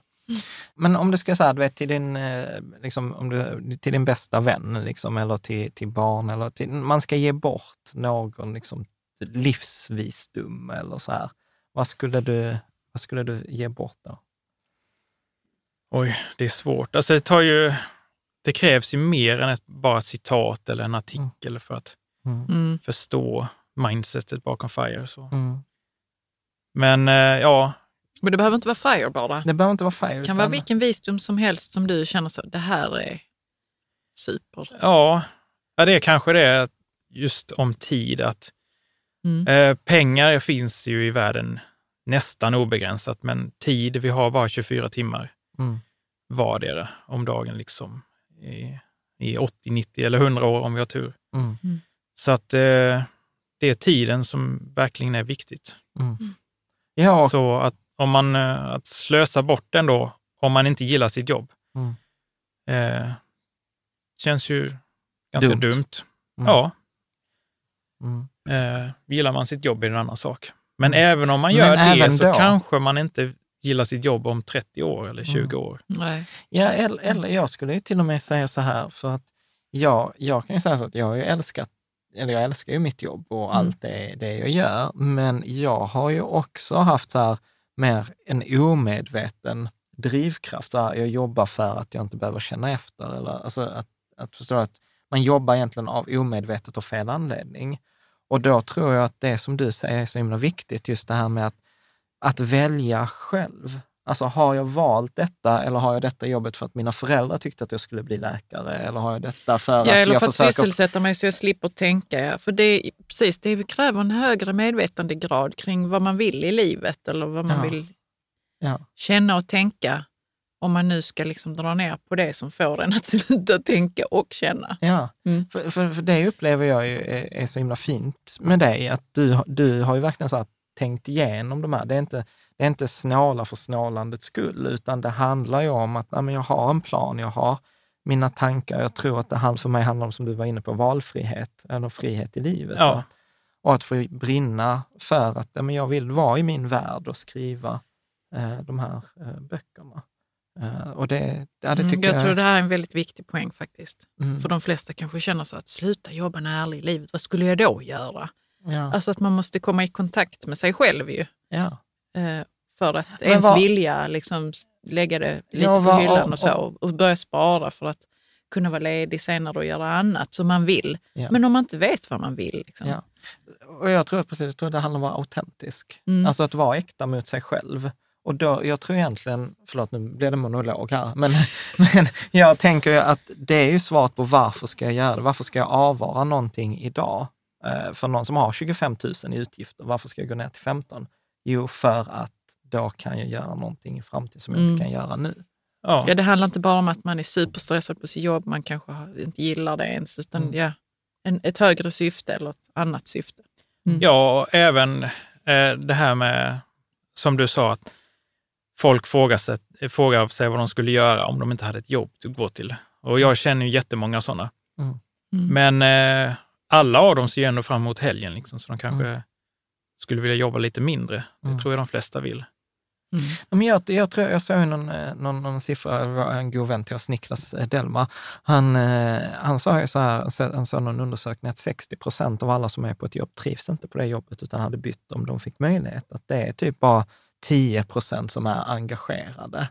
Speaker 2: Men om du ska säga, du vet, till din, eh, liksom, om du, till din bästa vän, liksom, eller till, till barn, eller till, man ska ge bort någon liksom, livsvisdom eller så här. Vad skulle du, vad skulle du ge bort då?
Speaker 3: Oj, det är svårt. Alltså det tar ju, det krävs ju mer än ett bara citat eller en artikel mm. för att
Speaker 2: Mm.
Speaker 4: Mm.
Speaker 3: förstå mindsetet bakom FIRE. Så.
Speaker 2: Mm.
Speaker 3: Men eh, ja,
Speaker 4: Men det behöver inte vara FIRE bara.
Speaker 2: Det behöver inte vara fire.
Speaker 4: Det kan vara vilken visdom som helst som du känner så, det här är super.
Speaker 3: ja, ja, det är kanske det just om tid att
Speaker 4: Mm.
Speaker 3: eh, pengar finns ju i världen nästan obegränsat, men tid, vi har bara 24 timmar
Speaker 2: Mm.
Speaker 3: vardera om dagen liksom i, i 80, 90 eller 100 år om vi har tur.
Speaker 2: Mm.
Speaker 3: Så att eh, det är tiden som verkligen är viktigt.
Speaker 2: Ja, och,
Speaker 3: Så att om man eh, att slösa bort den då, om man inte gillar sitt jobb,
Speaker 2: Mm.
Speaker 3: eh, känns ju ganska
Speaker 2: Dumt.
Speaker 3: dumt.
Speaker 2: Mm.
Speaker 3: Ja,
Speaker 2: mm.
Speaker 3: eh, gillar man sitt jobb är det en annan sak. Men
Speaker 2: Mm.
Speaker 3: även om man
Speaker 2: Men
Speaker 3: gör det
Speaker 2: även
Speaker 3: så
Speaker 2: då-
Speaker 3: kanske man inte gillar sitt jobb om 30 år eller 20
Speaker 2: Mm.
Speaker 3: år.
Speaker 4: Nej.
Speaker 2: Ja, eller, eller jag skulle ju till och med säga så här, för att jag, jag kan ju säga så att jag har ju älskat, eller jag älskar ju mitt jobb och
Speaker 4: Mm.
Speaker 2: allt det, det jag gör, men jag har ju också haft så här mer en omedveten drivkraft. Så här, jag jobbar för att jag inte behöver känna efter. Eller, alltså att, att förstå att man jobbar egentligen av omedvetet och fel anledning. Och då tror jag att det som du säger är så himla viktigt, just det här med att, att välja själv. Alltså har jag valt detta eller har jag detta jobbet för att mina föräldrar tyckte att jag skulle bli läkare? Eller har jag detta för
Speaker 4: Ja,
Speaker 2: att
Speaker 4: eller
Speaker 2: jag
Speaker 4: för att
Speaker 2: försöker...
Speaker 4: sysselsätta mig så jag slipper tänka. För det, precis, det kräver en högre medvetandegrad kring vad man vill i livet eller vad man
Speaker 2: Ja.
Speaker 4: vill
Speaker 2: Ja.
Speaker 4: känna och tänka. Om man nu ska liksom dra ner på det som får en att sluta tänka och känna.
Speaker 2: Ja,
Speaker 4: Mm.
Speaker 2: för, för, för det upplever jag ju är, är så himla fint med dig, att du, du har ju verkligen så tänkt igenom de här. Det är inte, det är inte snåla för snålandets skull, utan det handlar ju om att men jag har en plan, jag har mina tankar. Jag tror att det för mig handlar om, som du var inne på, valfrihet, eller frihet i livet.
Speaker 3: Ja.
Speaker 2: Och, att få brinna för att men jag vill vara i min värld och skriva eh, de här eh, böckerna. Eh, och det, ja, det
Speaker 4: Mm,
Speaker 2: tycker
Speaker 4: jag
Speaker 2: jag...
Speaker 4: tror det här är en väldigt viktig poäng faktiskt.
Speaker 2: Mm,
Speaker 4: För de flesta kanske känner så att sluta jobba när i livet, vad skulle jag då göra?
Speaker 2: ja,
Speaker 4: Alltså att man måste komma i kontakt med sig själv ju.
Speaker 2: ja.
Speaker 4: Eh, för att
Speaker 2: Men
Speaker 4: ens
Speaker 2: vad-
Speaker 4: vilja liksom lägga det lite
Speaker 2: Ja,
Speaker 4: på hyllan
Speaker 2: och-
Speaker 4: och så och, och börja spara för att kunna vara ledig senare och göra annat som man vill.
Speaker 2: Ja.
Speaker 4: Men om man inte vet vad man vill. Liksom.
Speaker 2: Ja. Och jag tror att precis, jag tror att det handlar om att vara autentisk.
Speaker 4: Mm.
Speaker 2: Alltså att vara äkta mot sig själv. Och då, jag tror egentligen, förlåt nu blev det monolog här, men, men jag tänker att det är ju svaret på varför ska jag göra det? Varför ska jag avvara någonting idag? Eh, för någon som har 25 000 i utgifter, varför ska jag gå ner till 15? Jo, för att då kan jag göra någonting i framtiden som jag
Speaker 4: Mm.
Speaker 2: inte kan göra nu.
Speaker 3: Ja.
Speaker 4: Ja, det handlar inte bara om att man är superstressad på sitt jobb, man kanske inte gillar det ens, utan
Speaker 2: Mm.
Speaker 4: ja, en, ett högre syfte eller ett annat syfte.
Speaker 3: Ja, och även eh, det här med, som du sa, att folk frågar sig, frågar sig vad de skulle göra om de inte hade ett jobb att gå till. Och jag känner ju jättemånga sådana.
Speaker 2: Mm.
Speaker 4: Mm.
Speaker 3: Men eh, alla av dem ser ju ändå fram emot helgen, liksom, så de kanske
Speaker 2: Mm.
Speaker 3: Skulle vilja jobba lite mindre.
Speaker 2: Mm.
Speaker 3: Det tror jag de flesta vill.
Speaker 4: Mm.
Speaker 2: Men jag, jag, tror, jag såg någon, eh, någon, någon siffra, en god vän till oss, Niklas eh, Delmar, han, eh, han sa ju så här, han sa någon undersökning att 60 procent av alla som är på ett jobb trivs inte på det jobbet utan hade bytt om de fick möjlighet. Att det är typ bara 10 procent som är engagerade.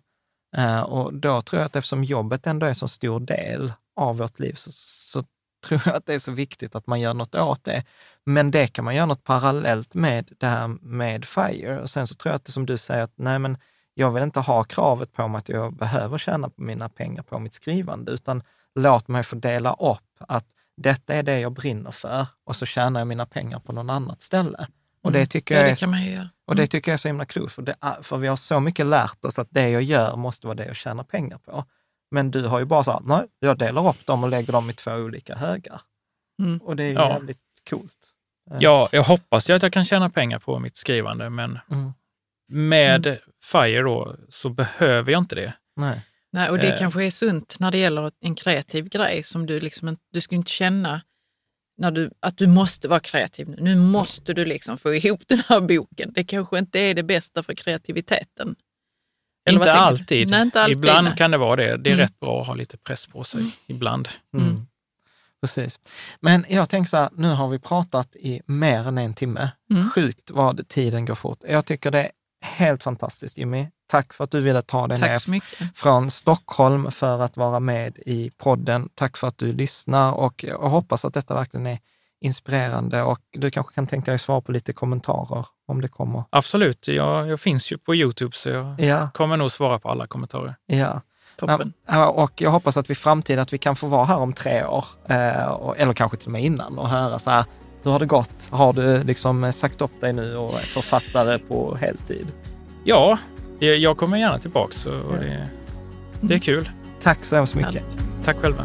Speaker 2: Och då tror jag att eftersom jobbet ändå är så stor del av vårt liv så, så tror jag att det är så viktigt att man gör något åt det. Men det kan man göra något parallellt med det här med FIRE. Och sen så tror jag att det som du säger, att nej men jag vill inte ha kravet på mig att jag behöver tjäna mina pengar på mitt skrivande, utan låt mig få dela upp att detta är det jag brinner för och så tjänar jag mina pengar på någon annat ställe. Och det tycker,
Speaker 4: Mm.
Speaker 2: jag, är, och det tycker jag är så himla klokt, för, det för vi har så mycket lärt oss att det jag gör måste vara det jag tjänar pengar på. Men du har ju bara så här, nej, jag delar upp dem och lägger dem i två olika högar.
Speaker 4: Mm.
Speaker 2: Och det är ju
Speaker 3: Ja.
Speaker 2: jävligt coolt. Eh,
Speaker 3: Ja, jag hoppas ju att jag kan tjäna pengar på mitt skrivande, men
Speaker 2: Mm.
Speaker 3: med FIRE då så behöver jag inte det.
Speaker 2: Nej.
Speaker 4: Nej, och det
Speaker 3: Eh.
Speaker 4: kanske är sunt när det gäller en kreativ grej som du liksom du ska inte känna när du, att du måste vara kreativ nu. Nu måste du liksom få ihop den här boken. Det kanske inte är det bästa för kreativiteten. Eller
Speaker 3: inte alltid.
Speaker 4: Nej, inte alltid.
Speaker 3: Ibland
Speaker 4: nej.
Speaker 3: kan det vara det. Det är
Speaker 4: Mm.
Speaker 3: rätt bra att ha lite press på sig ibland.
Speaker 2: Mm. Precis. Men jag tänker så här, nu har vi pratat i mer än en timme.
Speaker 4: Mm.
Speaker 2: Sjukt vad tiden går fort. Jag tycker det är helt fantastiskt, Jimmy. Tack för att du ville ta dig ner från Stockholm för att vara med i podden. Tack för att du lyssnar och jag hoppas att detta verkligen är inspirerande och du kanske kan tänka dig svara på lite kommentarer om det kommer.
Speaker 3: Absolut, jag, jag finns ju på Youtube så jag
Speaker 2: Ja,
Speaker 3: kommer nog svara på alla kommentarer.
Speaker 2: ja.
Speaker 4: Toppen.
Speaker 2: Ja, och jag hoppas att vi i framtiden att vi kan få vara här om tre år, eh, eller kanske till och med innan och höra så här, hur har det gått? Har du liksom sagt upp dig nu och är författare på heltid?
Speaker 3: Ja, jag kommer gärna tillbaka så och det, det är kul.
Speaker 2: Tack så hemskt mycket.
Speaker 3: Tack själva.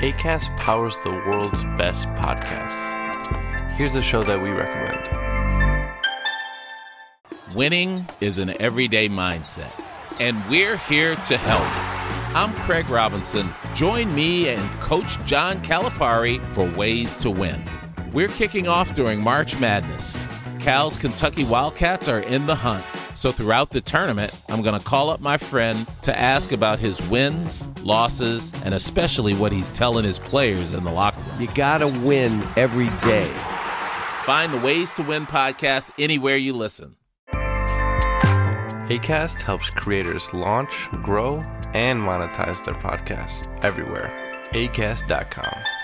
Speaker 5: ACAST powers the world's best podcasts. Here's a show that we recommend.
Speaker 6: Winning is an everyday mindset, and we're here to help. I'm Craig Robinson. Join me and Coach John Calipari for Ways to Win. We're kicking off during March Madness. Cal's Kentucky Wildcats are in the hunt. So throughout the tournament, I'm going to call up my friend to ask about his wins, losses, and especially what he's telling his players in the locker room.
Speaker 7: You gotta win every day.
Speaker 6: Find the Ways to Win podcast anywhere you listen.
Speaker 5: ACAST helps creators launch, grow, and monetize their podcasts everywhere. ACAST.com.